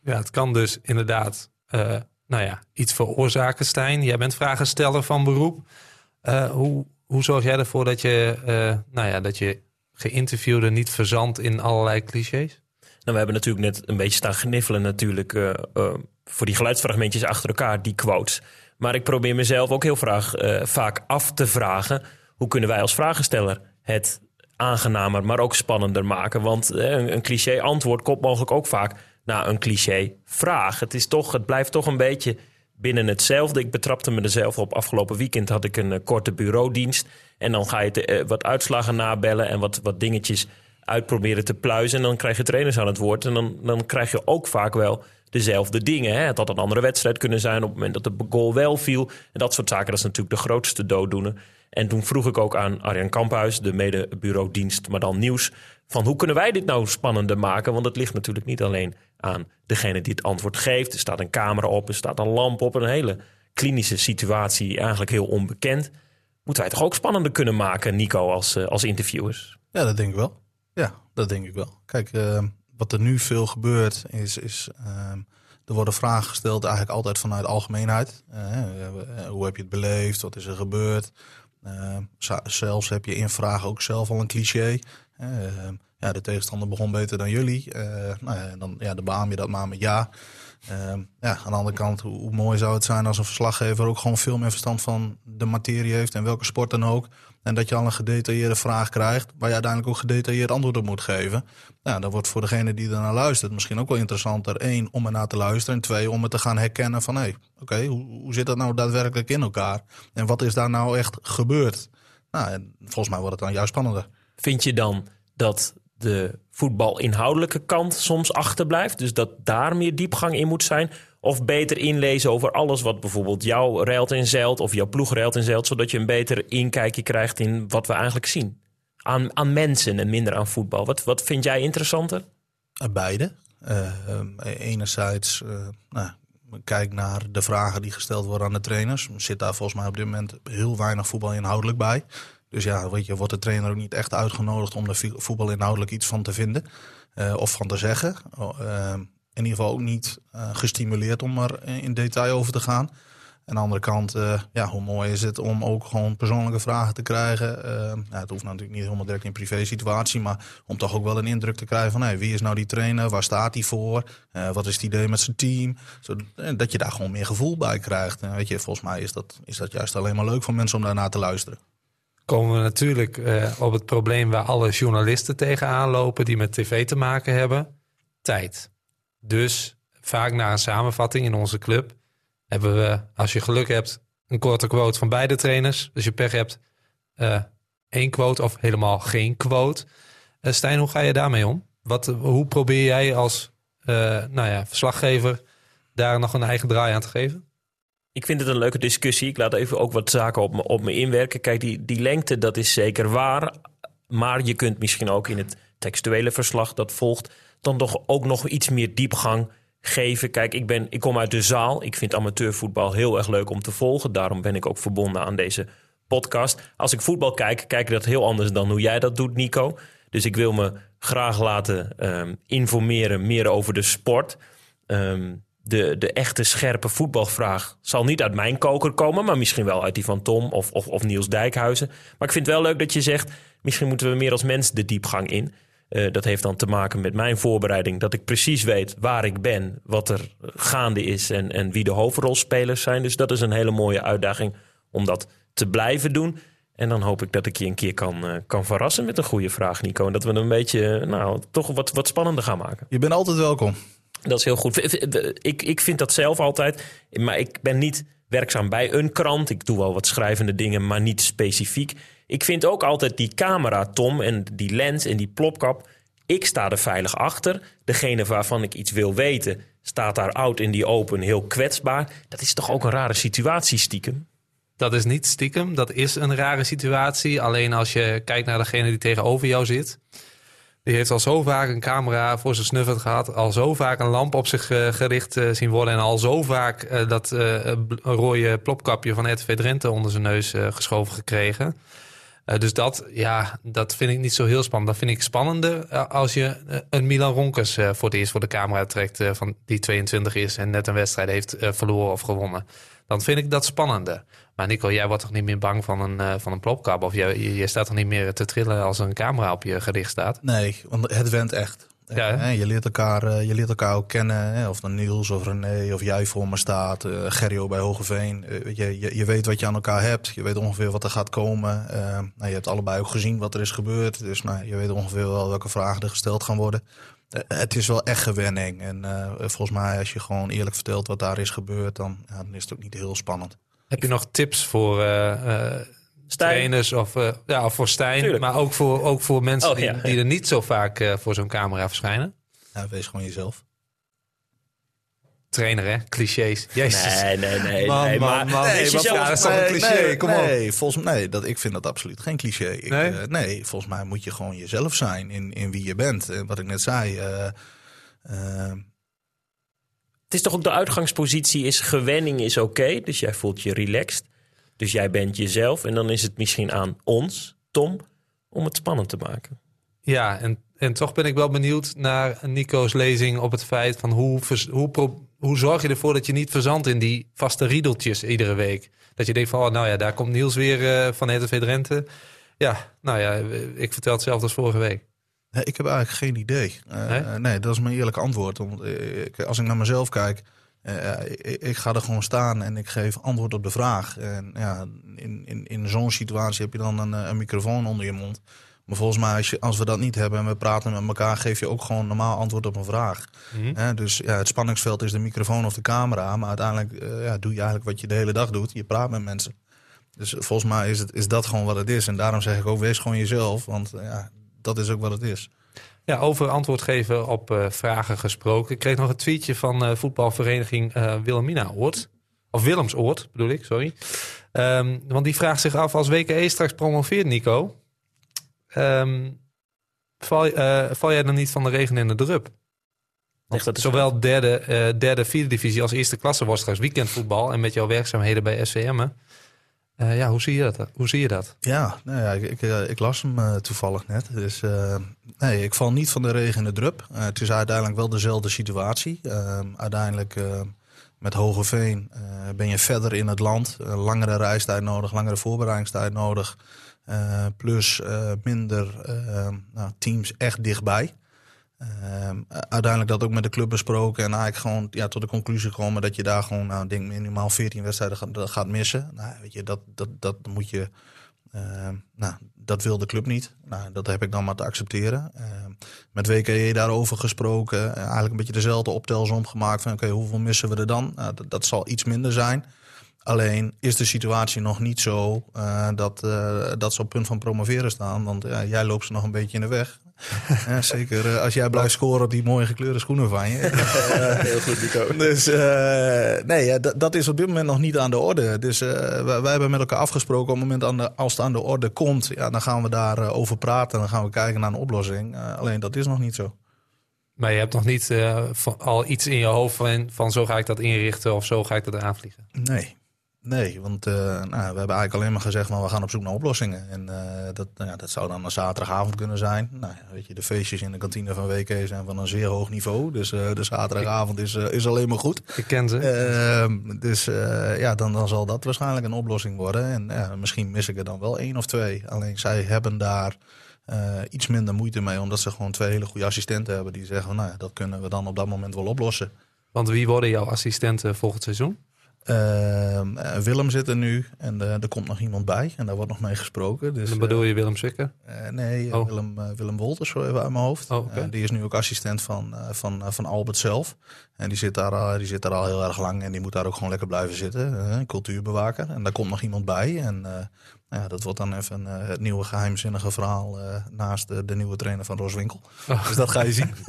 Ja, het kan dus inderdaad nou ja, iets veroorzaken, Stijn. Jij bent vragensteller van beroep. hoe, hoe zorg jij ervoor dat je, nou ja, dat je geïnterviewde niet verzandt in allerlei clichés? Nou, we hebben natuurlijk net een beetje staan gniffelen natuurlijk voor die geluidsfragmentjes achter elkaar, die quotes. Maar ik probeer mezelf ook heel uh, vaak af te vragen... hoe kunnen wij als vragensteller het aangenamer, maar ook spannender maken? Want uh, een, een cliché antwoord komt mogelijk ook vaak naar een cliché vraag. Het, is toch, het blijft toch een beetje binnen hetzelfde. Ik betrapte me er zelf op. Afgelopen weekend had ik een eh, korte bureaudienst. En dan ga je eh, wat uitslagen nabellen en wat, wat dingetjes uitproberen te pluizen. En dan krijg je trainers aan het woord. En dan, dan krijg je ook vaak wel dezelfde dingen. Hè? Het had een andere wedstrijd kunnen zijn op het moment dat de goal wel viel. En dat soort zaken, dat is natuurlijk de grootste dooddoener. En toen vroeg ik ook aan Arjan Kamphuis, de mede-bureaudienst, maar dan nieuws, van hoe kunnen wij dit nou spannender maken? Want het ligt natuurlijk niet alleen aan degene die het antwoord geeft. Er staat een camera op, er staat een lamp op, een hele klinische situatie, eigenlijk heel onbekend. Moeten wij toch ook spannender kunnen maken, Nico, als, eh, als interviewers? Ja, dat denk ik wel. Ja, dat denk ik wel. Kijk, uh, wat er nu veel gebeurt, is, is uh, er worden vragen gesteld eigenlijk altijd vanuit algemeenheid. Uh, hoe heb je het beleefd? Wat is er gebeurd? zelfs heb je in vragen ook zelf al een cliché. Ja, de tegenstander begon beter dan jullie. nou ja, dan ja, dan beaam je dat maar met ja. ja, aan de andere kant, hoe, mooi zou het zijn als een verslaggever ook gewoon veel meer verstand van de materie heeft en welke sport dan ook. En dat je al een gedetailleerde vraag krijgt, waar je uiteindelijk ook gedetailleerd antwoord op moet geven. Nou, dan wordt voor degene die ernaar luistert misschien ook wel interessanter. één, om ernaar te luisteren. En twee, om het te gaan herkennen van hé, hey, oké, hoe, hoe zit dat nou daadwerkelijk in elkaar? En wat is daar nou echt gebeurd? Nou, en volgens mij wordt het dan juist spannender. Vind je dan dat de voetbalinhoudelijke kant soms achterblijft? Dus dat daar meer diepgang in moet zijn? Of beter inlezen over alles wat bijvoorbeeld jou ruilt en zeilt... of jouw ploeg ruilt en zeilt... zodat je een beter inkijkje krijgt in wat we eigenlijk zien? Aan, aan mensen en minder aan voetbal. Wat, wat vind jij interessanter? Beide. Uh, enerzijds, uh, nou, kijk naar de vragen die gesteld worden aan de trainers. Zit daar volgens mij op dit moment heel weinig voetbal inhoudelijk bij. Dus ja, weet je, wordt de trainer ook niet echt uitgenodigd om er voetbal inhoudelijk iets van te vinden uh, of van te zeggen. Uh, in ieder geval ook niet uh, gestimuleerd om er in detail over te gaan. Aan de andere kant, uh, ja, hoe mooi is het om ook gewoon persoonlijke vragen te krijgen. Ja, het hoeft natuurlijk niet helemaal direct in privé situatie, maar om toch ook wel een indruk te krijgen van hey, wie is nou die trainer, waar staat hij voor, wat is het idee met zijn team. Zodat je daar gewoon meer gevoel bij krijgt. En weet je, volgens mij is dat, is dat juist alleen maar leuk voor mensen om daarna te luisteren komen we natuurlijk uh, op het probleem waar alle journalisten tegenaan lopen die met tv te maken hebben: tijd. Dus vaak na een samenvatting in onze club hebben we, als je geluk hebt, een korte quote van beide trainers. Als je pech hebt, uh, één quote of helemaal geen quote. Uh, Stijn, hoe ga je daarmee om? Wat, hoe probeer jij als nou ja, verslaggever daar nog een eigen draai aan te geven? Ik vind het een leuke discussie. Ik laat even ook wat zaken op me, op me inwerken. Kijk, die, die lengte, dat is zeker waar. Maar je kunt misschien ook in het textuele verslag dat volgt... dan toch ook nog iets meer diepgang geven. Kijk, ik, ben, ik kom uit de zaal. Ik vind amateurvoetbal heel erg leuk om te volgen. Daarom ben ik ook verbonden aan deze podcast. Als ik voetbal kijk, kijk ik dat heel anders dan hoe jij dat doet, Nico. Dus ik wil me graag laten um, informeren meer over de sport... Um, de, de echte scherpe voetbalvraag zal niet uit mijn koker komen, maar misschien wel uit die van Tom of, of, of Niels Dijkhuizen. Maar ik vind het wel leuk dat je zegt, misschien moeten we meer als mens de diepgang in. Uh, dat heeft dan te maken met mijn voorbereiding, dat ik precies weet waar ik ben, wat er gaande is en, en wie de hoofdrolspelers zijn. Dus dat is een hele mooie uitdaging om dat te blijven doen. En dan hoop ik dat ik je een keer kan, uh, kan verrassen met een goede vraag, Nico. En dat we een beetje, nou, toch wat, wat spannender gaan maken. Je bent altijd welkom. Dat is heel goed. Ik, ik vind dat zelf altijd. Maar ik ben niet werkzaam bij een krant. Ik doe wel wat schrijvende dingen, maar niet specifiek. Ik vind ook altijd die camera, Tom, en die lens en die plopkap. Ik sta er veilig achter. Degene waarvan ik iets wil weten, staat daar oud in die open, heel kwetsbaar. Dat is toch ook een rare situatie, stiekem? Dat is niet stiekem, dat is een rare situatie. Alleen als je kijkt naar degene die tegenover jou zit. Die heeft al zo vaak een camera voor zijn snuffert gehad. Al zo vaak een lamp op zich uh, gericht uh, zien worden. En al zo vaak uh, dat rode plopkapje van RTV Drenthe onder zijn neus geschoven gekregen. Dus dat, ja, dat vind ik niet zo heel spannend. Dat vind ik spannender als je een Milan Ronkers voor het eerst voor de camera trekt. van die 22 is en net een wedstrijd heeft verloren of gewonnen. Dan vind ik dat spannender. Maar Nico, jij wordt toch niet meer bang van een, van een plopkap? Of je, je, staat toch niet meer te trillen als een camera op je gericht staat? Nee, want het went echt. Ja, je, leert elkaar, eh, je leert elkaar ook kennen. Of dan Niels of René of jij voor me staat. Uh, Gerrio bij Hogeveen. Uh, je, je, je, weet wat je aan elkaar hebt. Je weet ongeveer wat er gaat komen. nou, je hebt allebei ook gezien wat er is gebeurd. Dus nou, je weet ongeveer wel welke vragen er gesteld gaan worden. het is wel echt gewenning. En volgens mij, als je gewoon eerlijk vertelt wat daar is gebeurd, dan, ja, dan is het ook niet heel spannend. Heb je nog tips voor eh, trainers of, eh, ja, of voor Stijn, Tuurlijk. maar ook voor, ook voor mensen Oh, die, ja. die er niet zo vaak eh, voor zo'n camera verschijnen? Ja, wees gewoon jezelf. Trainer, hè? Clichés. Jezus. Nee, nee, nee. Man, nee, man. Nee, Nee, ja, dat is toch een cliché, nee, kom op. Nee, volgens, nee dat, ik vind dat absoluut geen cliché. Ik, Nee? eh, nee, volgens mij moet je gewoon jezelf zijn in, in wie je bent. En wat ik net zei. Het is toch ook de uitgangspositie is gewenning is oké. dus jij voelt je relaxed. Dus jij bent jezelf. En dan is het misschien aan ons, Tom, om het spannend te maken. Ja, en, en toch ben ik wel benieuwd naar Nico's lezing op het feit van hoe, vers- hoe, pro- hoe zorg je ervoor dat je niet verzandt in die vaste riedeltjes iedere week. Dat je denkt van, oh, nou ja, daar komt Niels weer eh, van RTV Drenthe. Ja, nou ja, ik vertel hetzelfde als vorige week. Nee, ik heb eigenlijk geen idee. Eh, Nee? nee? dat is mijn eerlijke antwoord. Want, eh, ik, als ik naar mezelf kijk, eh, ik, ik ga er gewoon staan en ik geef antwoord op de vraag. En ja, in, in, in zo'n situatie heb je dan een, eh, een microfoon onder je mond. Maar volgens mij, als, je, als we dat niet hebben en we praten met elkaar, geef je ook gewoon normaal antwoord op een vraag. Mhm. Dus ja, het spanningsveld is de microfoon of de camera. Maar uiteindelijk eh, ja, doe je eigenlijk wat je de hele dag doet. Je praat met mensen. Dus volgens mij is, het, is dat gewoon wat het is. En daarom zeg ik ook, wees gewoon jezelf. Want eh, ja, dat is ook wat het is. Ja, over antwoord geven op eh, vragen gesproken. Ik kreeg nog een tweetje van eh, voetbalvereniging eh Wilhelmina Oort. Of Willemsoord, bedoel ik, sorry. Ehm, want die vraagt zich af, als WKE straks promoveert, Nico... ehm, val, val jij dan niet van de regen in de drup? Zowel derde, derde, vierde divisie als eerste klasse wordt straks weekendvoetbal. En met jouw werkzaamheden bij SVM. Eh, ja, hoe zie je dat? Hoe zie je dat? Ja, nou ja ik, ik, eh, ik las hem eh, toevallig net. Dus nee, ik val niet van de regen in de drup. Het is uiteindelijk wel dezelfde situatie. Eh, uiteindelijk met Hogeveen eh ben je verder in het land. Langere reistijd nodig, langere voorbereidingstijd nodig. Plus minder nou, teams echt dichtbij. Ehm, uiteindelijk dat ook met de club besproken en eigenlijk gewoon ja, tot de conclusie gekomen dat je daar gewoon, nou, denk minimaal 14 wedstrijden gaat, gaat missen. Nou, weet je, dat, dat, dat moet je, ehm, nou, dat wil de club niet. Nou, dat heb ik dan maar te accepteren. Ehm, met WKE daarover gesproken, eh, eigenlijk een beetje dezelfde optelsom gemaakt van, oké, hoeveel missen we er dan? Nou, dat, dat zal iets minder zijn. Alleen is de situatie nog niet zo eh, dat, eh, dat ze op punt van promoveren staan. Want jij loopt ze nog een beetje in de weg. Ja, zeker eh, als jij blijft scoren op die mooie gekleurde schoenen van je. Heel goed, Nico. Dus eh, nee, dat, dat is op dit moment nog niet aan de orde. Dus eh, wij, wij hebben met elkaar afgesproken op het moment aan de, als het aan de orde komt, ja, dan gaan we daarover over praten. En dan gaan we kijken naar een oplossing. Alleen dat is nog niet zo. Maar je hebt nog niet eh, van- al iets in je hoofd van, van zo ga ik dat inrichten of zo ga ik dat aanvliegen. Nee. Nee, want eh, nou, we hebben eigenlijk alleen maar gezegd, van we gaan op zoek naar oplossingen. En eh, dat, nou ja, dat zou dan een zaterdagavond kunnen zijn. Nou, weet je, de feestjes in de kantine van WK zijn van een zeer hoog niveau. Dus eh, de zaterdagavond is, is alleen maar goed. Ik ken ze. Ehm, dus ja, dan, dan zal dat waarschijnlijk een oplossing worden. En misschien mis ik er dan wel één of twee. Alleen zij hebben daar iets minder moeite mee, omdat ze gewoon twee hele goede assistenten hebben die zeggen, nou ja, dat kunnen we dan op dat moment wel oplossen. Want wie worden jouw assistenten volgend seizoen? Ehm, eh, Willem zit er nu en eh, er komt nog iemand bij en daar wordt nog mee gesproken. Dus, Dan bedoel je Willem eh, nee, Oh. Willem, eh, Willem Wolters zo even uit mijn hoofd. Oh. Eh, die is nu ook assistent van, eh, van, eh, van Albert zelf. En die zit, daar, al- die zit daar al heel erg lang en die moet daar ook gewoon lekker blijven zitten. eh, cultuurbewaker. En daar komt nog iemand bij. En eh, ja, dat wordt dan even eh, het nieuwe geheimzinnige verhaal eh, naast de, de nieuwe trainer van Roswinkel. Oh. Dus dat ga je zien.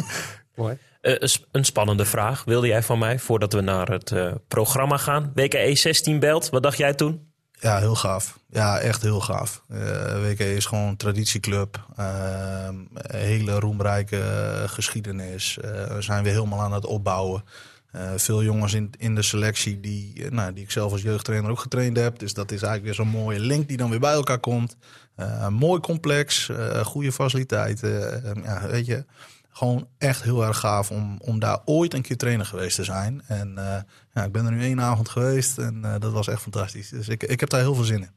Mooi. Eh, een sp- een spannende vraag wilde jij van mij voordat we naar het eh, programma gaan. WKE 16 belt, wat dacht jij toen? Ja, heel gaaf. Ja, echt heel gaaf. Eh WK is gewoon een traditieclub. Ehm, een hele roemrijke geschiedenis. Eh, we zijn weer helemaal aan het opbouwen. Eh, veel jongens in, in de selectie die, nou, die ik zelf als jeugdtrainer ook getraind heb. Dus dat is eigenlijk weer zo'n mooie link die dan weer bij elkaar komt. Eh, mooi complex, eh, goede faciliteiten. Eh, ja, weet je, gewoon echt heel erg gaaf om, om daar ooit een keer trainer geweest te zijn. En eh, ja, ik ben er nu één avond geweest en eh, dat was echt fantastisch. Dus ik, ik heb daar heel veel zin in.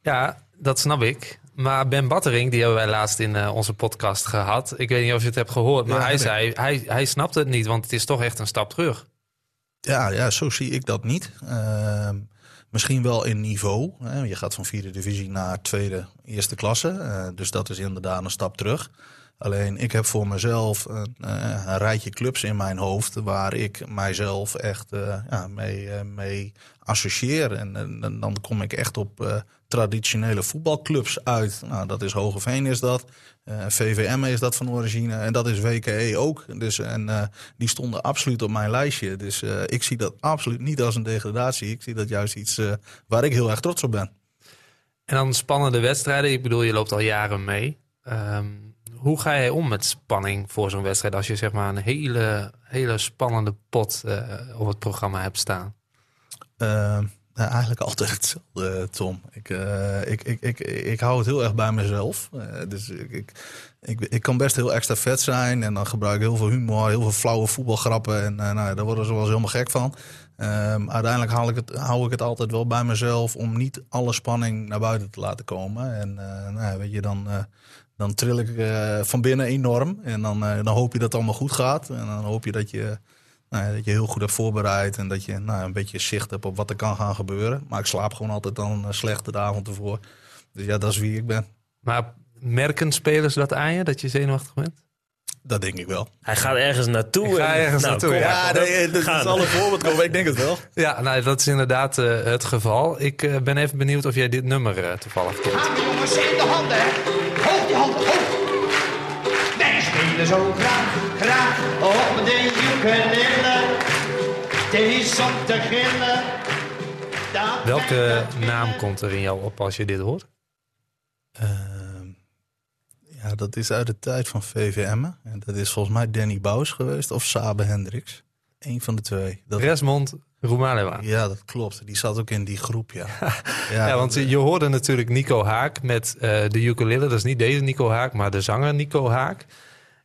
Ja, dat snap ik. Maar Ben Battering, die hebben wij laatst in eh, onze podcast gehad. Ik weet niet of je het hebt gehoord, maar Ja, hij zei, hij, hij snapt het niet, want het is toch echt een stap terug. Ja, ja zo zie ik dat niet. Ehm, misschien wel in niveau. Hè. Je gaat van vierde divisie naar tweede, eerste klasse. Dus dat is inderdaad een stap terug. Alleen ik heb voor mezelf een, eh, een rijtje clubs in mijn hoofd waar ik mijzelf echt eh, ja, mee, eh, mee associeer. En, dan kom ik echt op traditionele voetbalclubs uit. Nou, dat is Hogeveen is dat. VVM is dat van origine. En dat is WKE ook. Dus, en die stonden absoluut op mijn lijstje. Dus ik zie dat absoluut niet als een degradatie. Ik zie dat juist iets waar ik heel erg trots op ben. En dan spannende wedstrijden. Ik bedoel, je loopt al jaren mee. Ehm, hoe ga jij om met spanning voor zo'n wedstrijd als je zeg maar een hele, hele spannende pot eh, op het programma hebt staan? Eh, nou, eigenlijk altijd hetzelfde, Tom. Ik, eh, ik, ik, ik, ik hou het heel erg bij mezelf. Eh, dus ik, ik, ik, ik kan best heel extra vet zijn. En dan gebruik ik heel veel humor, heel veel flauwe voetbalgrappen. En eh, nou, daar worden ze wel eens helemaal gek van. Ehm, uiteindelijk haal ik het, hou ik het altijd wel bij mezelf om niet alle spanning naar buiten te laten komen. En eh, nou, weet je, dan, eh, dan trill ik eh, van binnen enorm. En dan, eh, dan hoop je dat het allemaal goed gaat. En dan hoop je dat je, nou ja, dat je heel goed hebt voorbereid. En dat je nou, een beetje zicht hebt op wat er kan gaan gebeuren. Maar ik slaap gewoon altijd dan eh, slecht de avond ervoor. Dus ja, dat is wie ik ben. Maar merken spelers dat aan je, dat je zenuwachtig bent? Dat denk ik wel. Hij gaat ergens naartoe. Ik ga en- ergens nou, naartoe, kom ja. maar. Ja, nee, dat zal een voorbeeld komen. Ik denk het wel. Ja, nou, dat is inderdaad eh, het geval. Ik ben even benieuwd of jij dit nummer toevallig kent. Gaan we jongens in de handen, hè? Hoog die handen, hoog. Wij spelen zo graag, graag op de ukulele. Het is om te gillen. Welke naam komt er in jou op als je dit hoort? Ehm, ja, dat is uit de tijd van VVM. En dat is volgens mij Danny Bous geweest of Sabe Hendricks. Eén van de twee. Dat, Resmond Roemalewa. ja, dat klopt. Die zat ook in die groep, ja. Ja, want je hoorde natuurlijk Nico Haak met eh, de ukulele. Dat is niet deze Nico Haak, maar de zanger Nico Haak.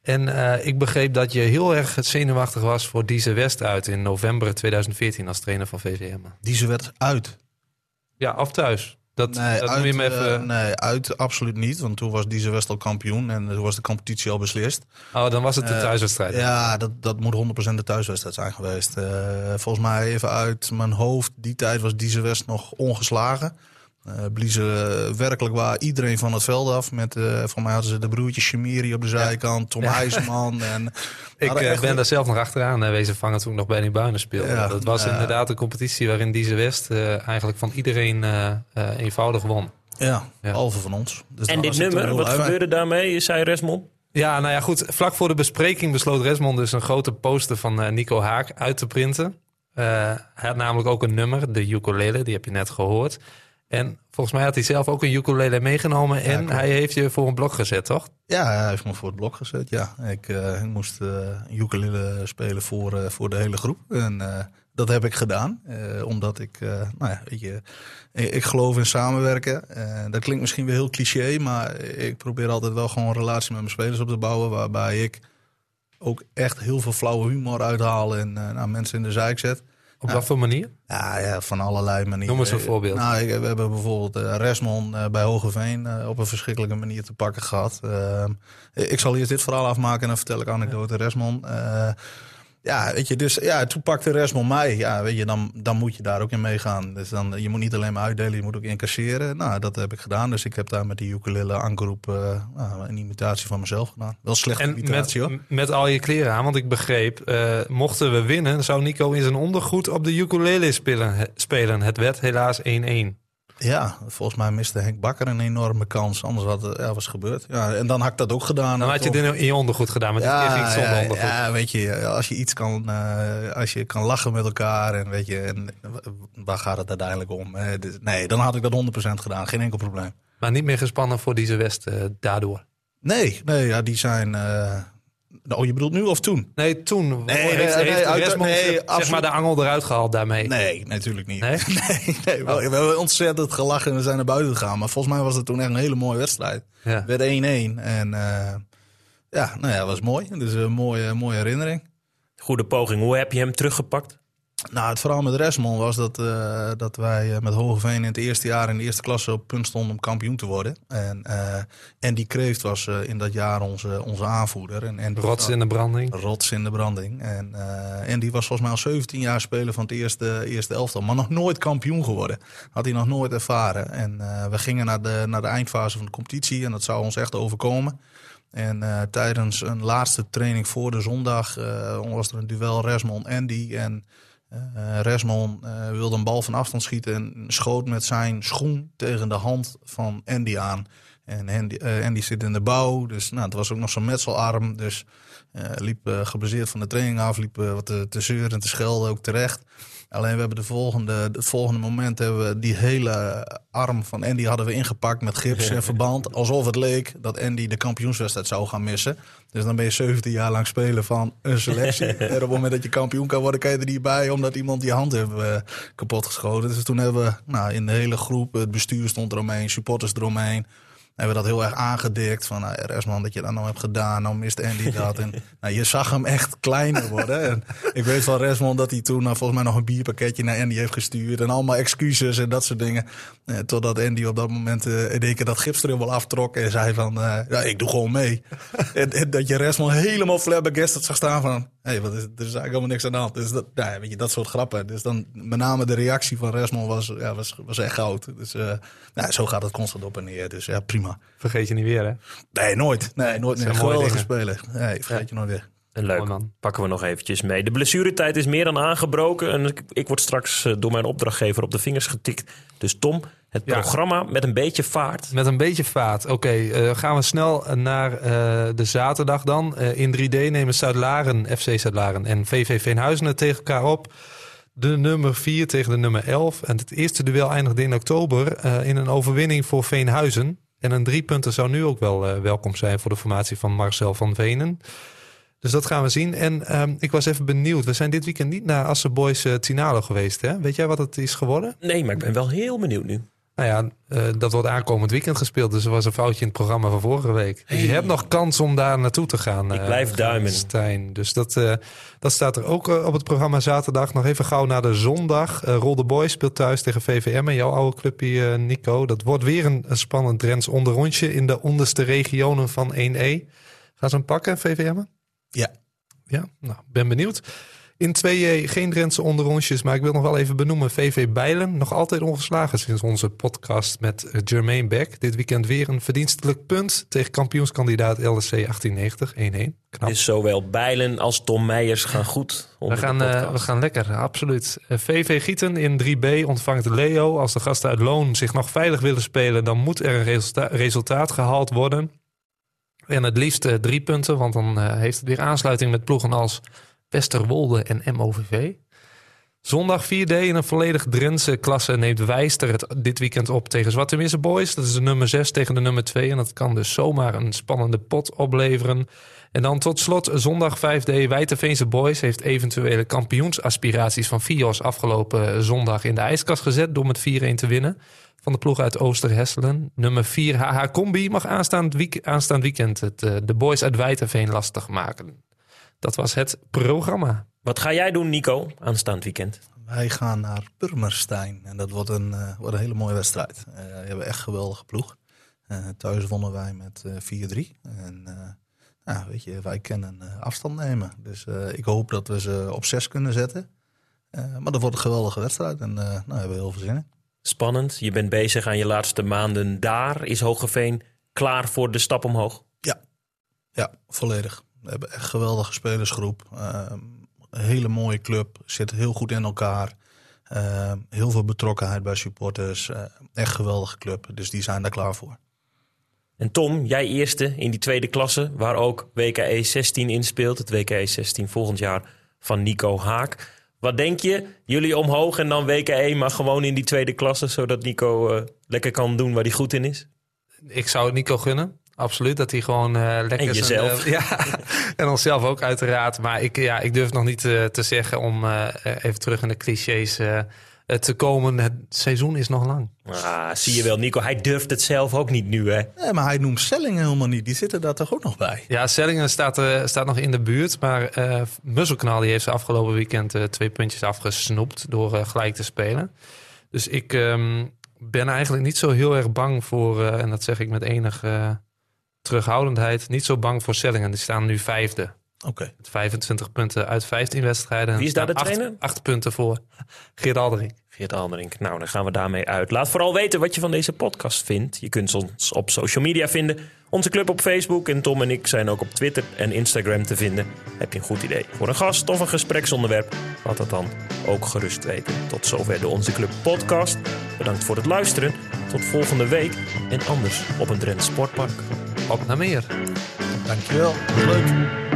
En eh, ik begreep dat je heel erg zenuwachtig was voor Diese West uit in november 2014 als trainer van VVM. Die ze werd uit. Ja, of thuis. Dat, Nee, dat uit, moet je me eh, even... nee, uit absoluut niet. Want toen was Diese West al kampioen en toen was de competitie al beslist. Oh, dan was het de Eh, thuiswedstrijd. Ja, dat, dat moet 100% de thuiswedstrijd zijn geweest. Eh, volgens mij even uit mijn hoofd, die tijd was Diese West nog ongeslagen. Eh bliezen werkelijk waar iedereen van het veld af. Met, eh voor mij hadden ze de broertjes Shamiri op de zijkant, Tom Ja. IJsman. En, Ik eh, ben daar zelf nog achteraan eh, wezen vangen toen ik nog bij die Buinen speelde. Ja, dat was ja. inderdaad een competitie waarin Diese West eh, eigenlijk van iedereen eh, eh, eenvoudig won. Ja, behalve van ons. Dus En dit nummer, wat gebeurde daarmee? Zei Resmond. Ja, nou ja, goed. Vlak voor de bespreking besloot Resmond dus een grote poster van eh, Nico Haak uit te printen. Eh, hij had namelijk ook een nummer, de ukulele, die heb je net gehoord. En volgens mij had hij zelf ook een ukulele meegenomen en hij heeft je voor een blok gezet, toch? Ja, hij heeft me voor het blok gezet. Ja, ik, ik moest eh ukulele spelen voor, eh, voor de hele groep. En dat heb ik gedaan. omdat ik, nou ja, weet je, ik, ik geloof in samenwerken. Dat klinkt misschien weer heel cliché, maar ik probeer altijd wel gewoon een relatie met mijn spelers op te bouwen. Waarbij ik ook echt heel veel flauwe humor uithaal en nou, mensen in de zijk zet. Op wat voor manier? Ja, ja, van allerlei manieren. Noem eens een voorbeeld. Nou, ik- we hebben bijvoorbeeld eh Resmond eh, bij Hogeveen eh, op een verschrikkelijke manier te pakken gehad. Ehm, ik zal eerst dit verhaal afmaken en dan vertel ik anekdote Resmond. Ja, weet je, dus ja, toen pakte Resmond mij. Ja, weet je, dan, dan moet je daar ook in meegaan. Dus dan, je moet niet alleen maar uitdelen, je moet ook incasseren. Nou, dat heb ik gedaan. Dus ik heb daar met die ukulele aangeroep eh, nou, een imitatie van mezelf gedaan. Wel slechte En met, imitatie hoor. met al je kleren aan, want ik begreep, eh, mochten we winnen, zou Nico in zijn ondergoed op de ukulele spelen. spelen. Het werd helaas 1-1. Ja, volgens mij miste Henk Bakker een enorme kans. Anders had het ja, was gebeurd. Ja, en dan had ik dat ook gedaan. Dan had je het in, je ondergoed gedaan, keer ging zonder ja, ondergoed. ja, weet je, als je iets kan, eh, als je kan lachen met elkaar en weet je, en, waar gaat het uiteindelijk om? Dus, nee, dan had ik dat 100% gedaan, geen enkel probleem. Maar niet meer gespannen voor deze West eh, daardoor. Nee, nee, ja, die zijn. eh, oh, je bedoelt nu of toen? Nee, toen Nee, heeft, nee, heeft nee, uit- Resmond, nee, zeg- maar de angel eruit gehaald daarmee. Nee, natuurlijk niet. Nee? nee, nee, wel, we hebben ontzettend gelachen en we zijn naar buiten gegaan. Maar volgens mij was het toen echt een hele mooie wedstrijd. Ja. Het werd 1-1 en eh, ja, nou ja, dat was mooi. Dus een mooie, mooie herinnering. Goede poging. Hoe heb je hem teruggepakt? Nou, het verhaal met Resmond was dat, eh, dat wij eh, met Hogeveen in het eerste jaar in de eerste klasse op punt stonden om kampioen te worden. En, eh en die Kreeft was in dat jaar onze, onze aanvoerder. En, en Rots in de branding. Rots in de branding. En, en die was volgens mij al 17 jaar speler van het eerste, eerste elftal. Maar nog nooit kampioen geworden. Had hij nog nooit ervaren. En we gingen naar de, naar de eindfase van de competitie. En dat zou ons echt overkomen. En tijdens een laatste training voor de zondag was er een duel Resmond-Andy. En eh Resmond eh, wilde een bal van afstand schieten en schoot met zijn schoen tegen de hand van Andy aan. En Andy, eh, Andy zit in de bouw, dus nou, het was ook nog zo'n metselarm. Dus liep geblesseerd van de training af, liep wat te, te zeuren en te schelden, ook terecht. Alleen we hebben de volgende, het volgende moment hebben we die hele arm van Andy hadden we ingepakt met gips en verband. Alsof het leek dat Andy de kampioenswedstrijd zou gaan missen. Dus dan ben je 17 jaar lang spelen van een selectie. en op het moment dat je kampioen kan worden, kan je er niet bij omdat iemand die hand heeft eh, kapot geschoten. Dus toen hebben we nou, in de hele groep, het bestuur stond eromheen, supporters eromheen. Hebben we dat heel erg aangedikt. Van nou, Resman, dat je dat nou hebt gedaan. Nou mist Andy dat. En nou, je zag hem echt kleiner worden. En ik weet van Resmond dat hij toen nou, volgens mij nog een bierpakketje naar Andy heeft gestuurd. En allemaal excuses en dat soort dingen. Eh, totdat Andy op dat moment eh, in één keer dat gips er helemaal aftrok. En zei van, eh, ja, ik doe gewoon mee. en, en dat je Resmond helemaal flabbergasted zag staan van... Hey, wat is, er is eigenlijk helemaal niks aan de hand. Dus dat, nou, ja, weet je, dat soort grappen. Dus dan met name de reactie van Resmond was, ja, was, was echt goud. Dus eh, nou, zo gaat het constant op en neer. Dus ja, prima. Vergeet je niet weer, hè? Nee, nooit. Nee, nooit meer. mooie Geweldige speler. Nee, vergeet je nooit weer. En leuk, pakken we nog eventjes mee. De blessuretijd is meer dan aangebroken. En ik, ik word straks eh, door mijn opdrachtgever op de vingers getikt. Dus Tom, het Ja. programma met een beetje vaart. Met een beetje vaat. Oké, eh, gaan we snel naar eh, de zaterdag dan. Eh, in 3D nemen Zuid-Laren, FC Zuid-Laren en VV Veenhuizen het tegen elkaar op. De nummer 4 tegen de nummer 11. En het eerste duel eindigde in oktober eh, in een overwinning voor Veenhuizen. En een drie punten zou nu ook wel eh, welkom zijn voor de formatie van Marcel van Venen. Dus dat gaan we zien. En ehm, ik was even benieuwd. We zijn dit weekend niet naar Assen Boys eh, Tinalo geweest. Hè? Weet jij wat het is geworden? Nee, maar ik ben wel heel benieuwd nu. Nou ja, eh, dat wordt aankomend weekend gespeeld. Dus er was een foutje in het programma van vorige week. Dus je hebt nog kans om daar naartoe te gaan. Ik eh, blijf duimen. Stijn. Dus dat, eh, dat staat er ook op het programma zaterdag. Nog even gauw naar de zondag. Eh Rol de Boy speelt thuis tegen VVM. En jouw oude clubje, Nico. Dat wordt weer een, een spannend Drents onderrondje in de onderste regionen van 1E. Gaan ze hem pakken, VVM? Ja. Ja, nou, ben benieuwd. In 2J geen Drentse onderrondjes, maar ik wil nog wel even benoemen. VV Bijlen, nog altijd ongeslagen sinds onze podcast met eh, Jermaine Beck. Dit weekend weer een verdienstelijk punt tegen kampioenskandidaat LSC 1890, 1-1. Knap. Dus zowel Bijlen als Tom Meijers gaan goed We onder gaan, eh, we gaan lekker, absoluut. Eh, VV Gieten in 3B ontvangt Leo. Als de gasten uit Loon zich nog veilig willen spelen, dan moet er een resulta- resultaat gehaald worden. En het liefst eh, drie punten, want dan eh, heeft het weer aansluiting met ploegen als Westerwolde en MOVV. Zondag 4D in een volledig Drentse klasse neemt Wijster dit weekend op tegen Zwarte Misse Boys. Dat is de nummer 6 tegen de nummer 2 en dat kan dus zomaar een spannende pot opleveren. En dan tot slot zondag 5D Wijterveense Boys heeft eventuele kampioensaspiraties van Fios afgelopen zondag in de ijskast gezet door met 4-1 te winnen. Van de ploeg uit Oosterhesselen. Nummer 4 HH Combi mag aanstaand weekend het, eh, de boys uit Wijterveen lastig maken. Dat was het programma. Wat ga jij doen, Nico, aanstaand weekend? Wij gaan naar Purmerstein. En dat wordt een, eh, wordt een hele mooie wedstrijd. Eh, we hebben echt een geweldige ploeg. Eh, thuis wonnen wij met eh 4-3. En eh, ja, weet je, wij kennen eh, afstand nemen. Dus eh, ik hoop dat we ze op 6 kunnen zetten. Eh, maar dat wordt een geweldige wedstrijd. En eh nou, daar hebben we heel veel zin in. Spannend. Je bent bezig aan je laatste maanden daar. Is Hogeveen klaar voor de stap omhoog? Ja, volledig. We hebben echt een geweldige spelersgroep. Ehm, een hele mooie club. Zit heel goed in elkaar. Ehm, heel veel betrokkenheid bij supporters. Eh, echt geweldige club. Dus die zijn daar klaar voor. En Tom, jij eerste in die tweede klasse, waar ook WKE 16 in speelt. Het WKE 16 volgend jaar van Nico Haak. Wat denk je? Jullie omhoog en dan WKE, maar gewoon in die tweede klasse, zodat Nico eh, lekker kan doen waar hij goed in is? Ik zou het Nico gunnen. Absoluut, dat hij gewoon eh, lekker... En jezelf. eh, ja, en onszelf ook uiteraard. Maar ik, ja, ik durf nog niet eh, te zeggen om eh, even terug in de clichés te komen. Het seizoen is nog lang. Ah, zie je wel, Nico. Hij durft het zelf ook niet nu, hè? Nee, maar hij noemt Sellingen helemaal niet. Die zitten daar toch ook nog bij? Ja, Sellingen staat, staat nog in de buurt. Maar eh Musselkanaal die heeft ze afgelopen weekend eh, twee puntjes afgesnoept door gelijk te spelen. Dus ik ehm, ben eigenlijk niet zo heel erg bang voor, eh, en dat zeg ik met enige eh, terughoudendheid, niet zo bang voor Sellingen. Die staan nu vijfde. Oké. Met 25 punten uit 15 wedstrijden. Wie is daar de Acht- trainer? Acht punten voor Geert Aldering. Geert Alderink. Nou, dan gaan we daarmee uit. Laat vooral weten wat je van deze podcast vindt. Je kunt ons op social media vinden. Onze club op Facebook en Tom en ik zijn ook op Twitter en Instagram te vinden. Heb je een goed idee voor een gast of een gespreksonderwerp? Laat dat dan ook gerust weten. Tot zover de Onze Club podcast. Bedankt voor het luisteren. Tot volgende week en anders op een Drenthe Sportpark. Op naar meer. Dankjewel. Leuk.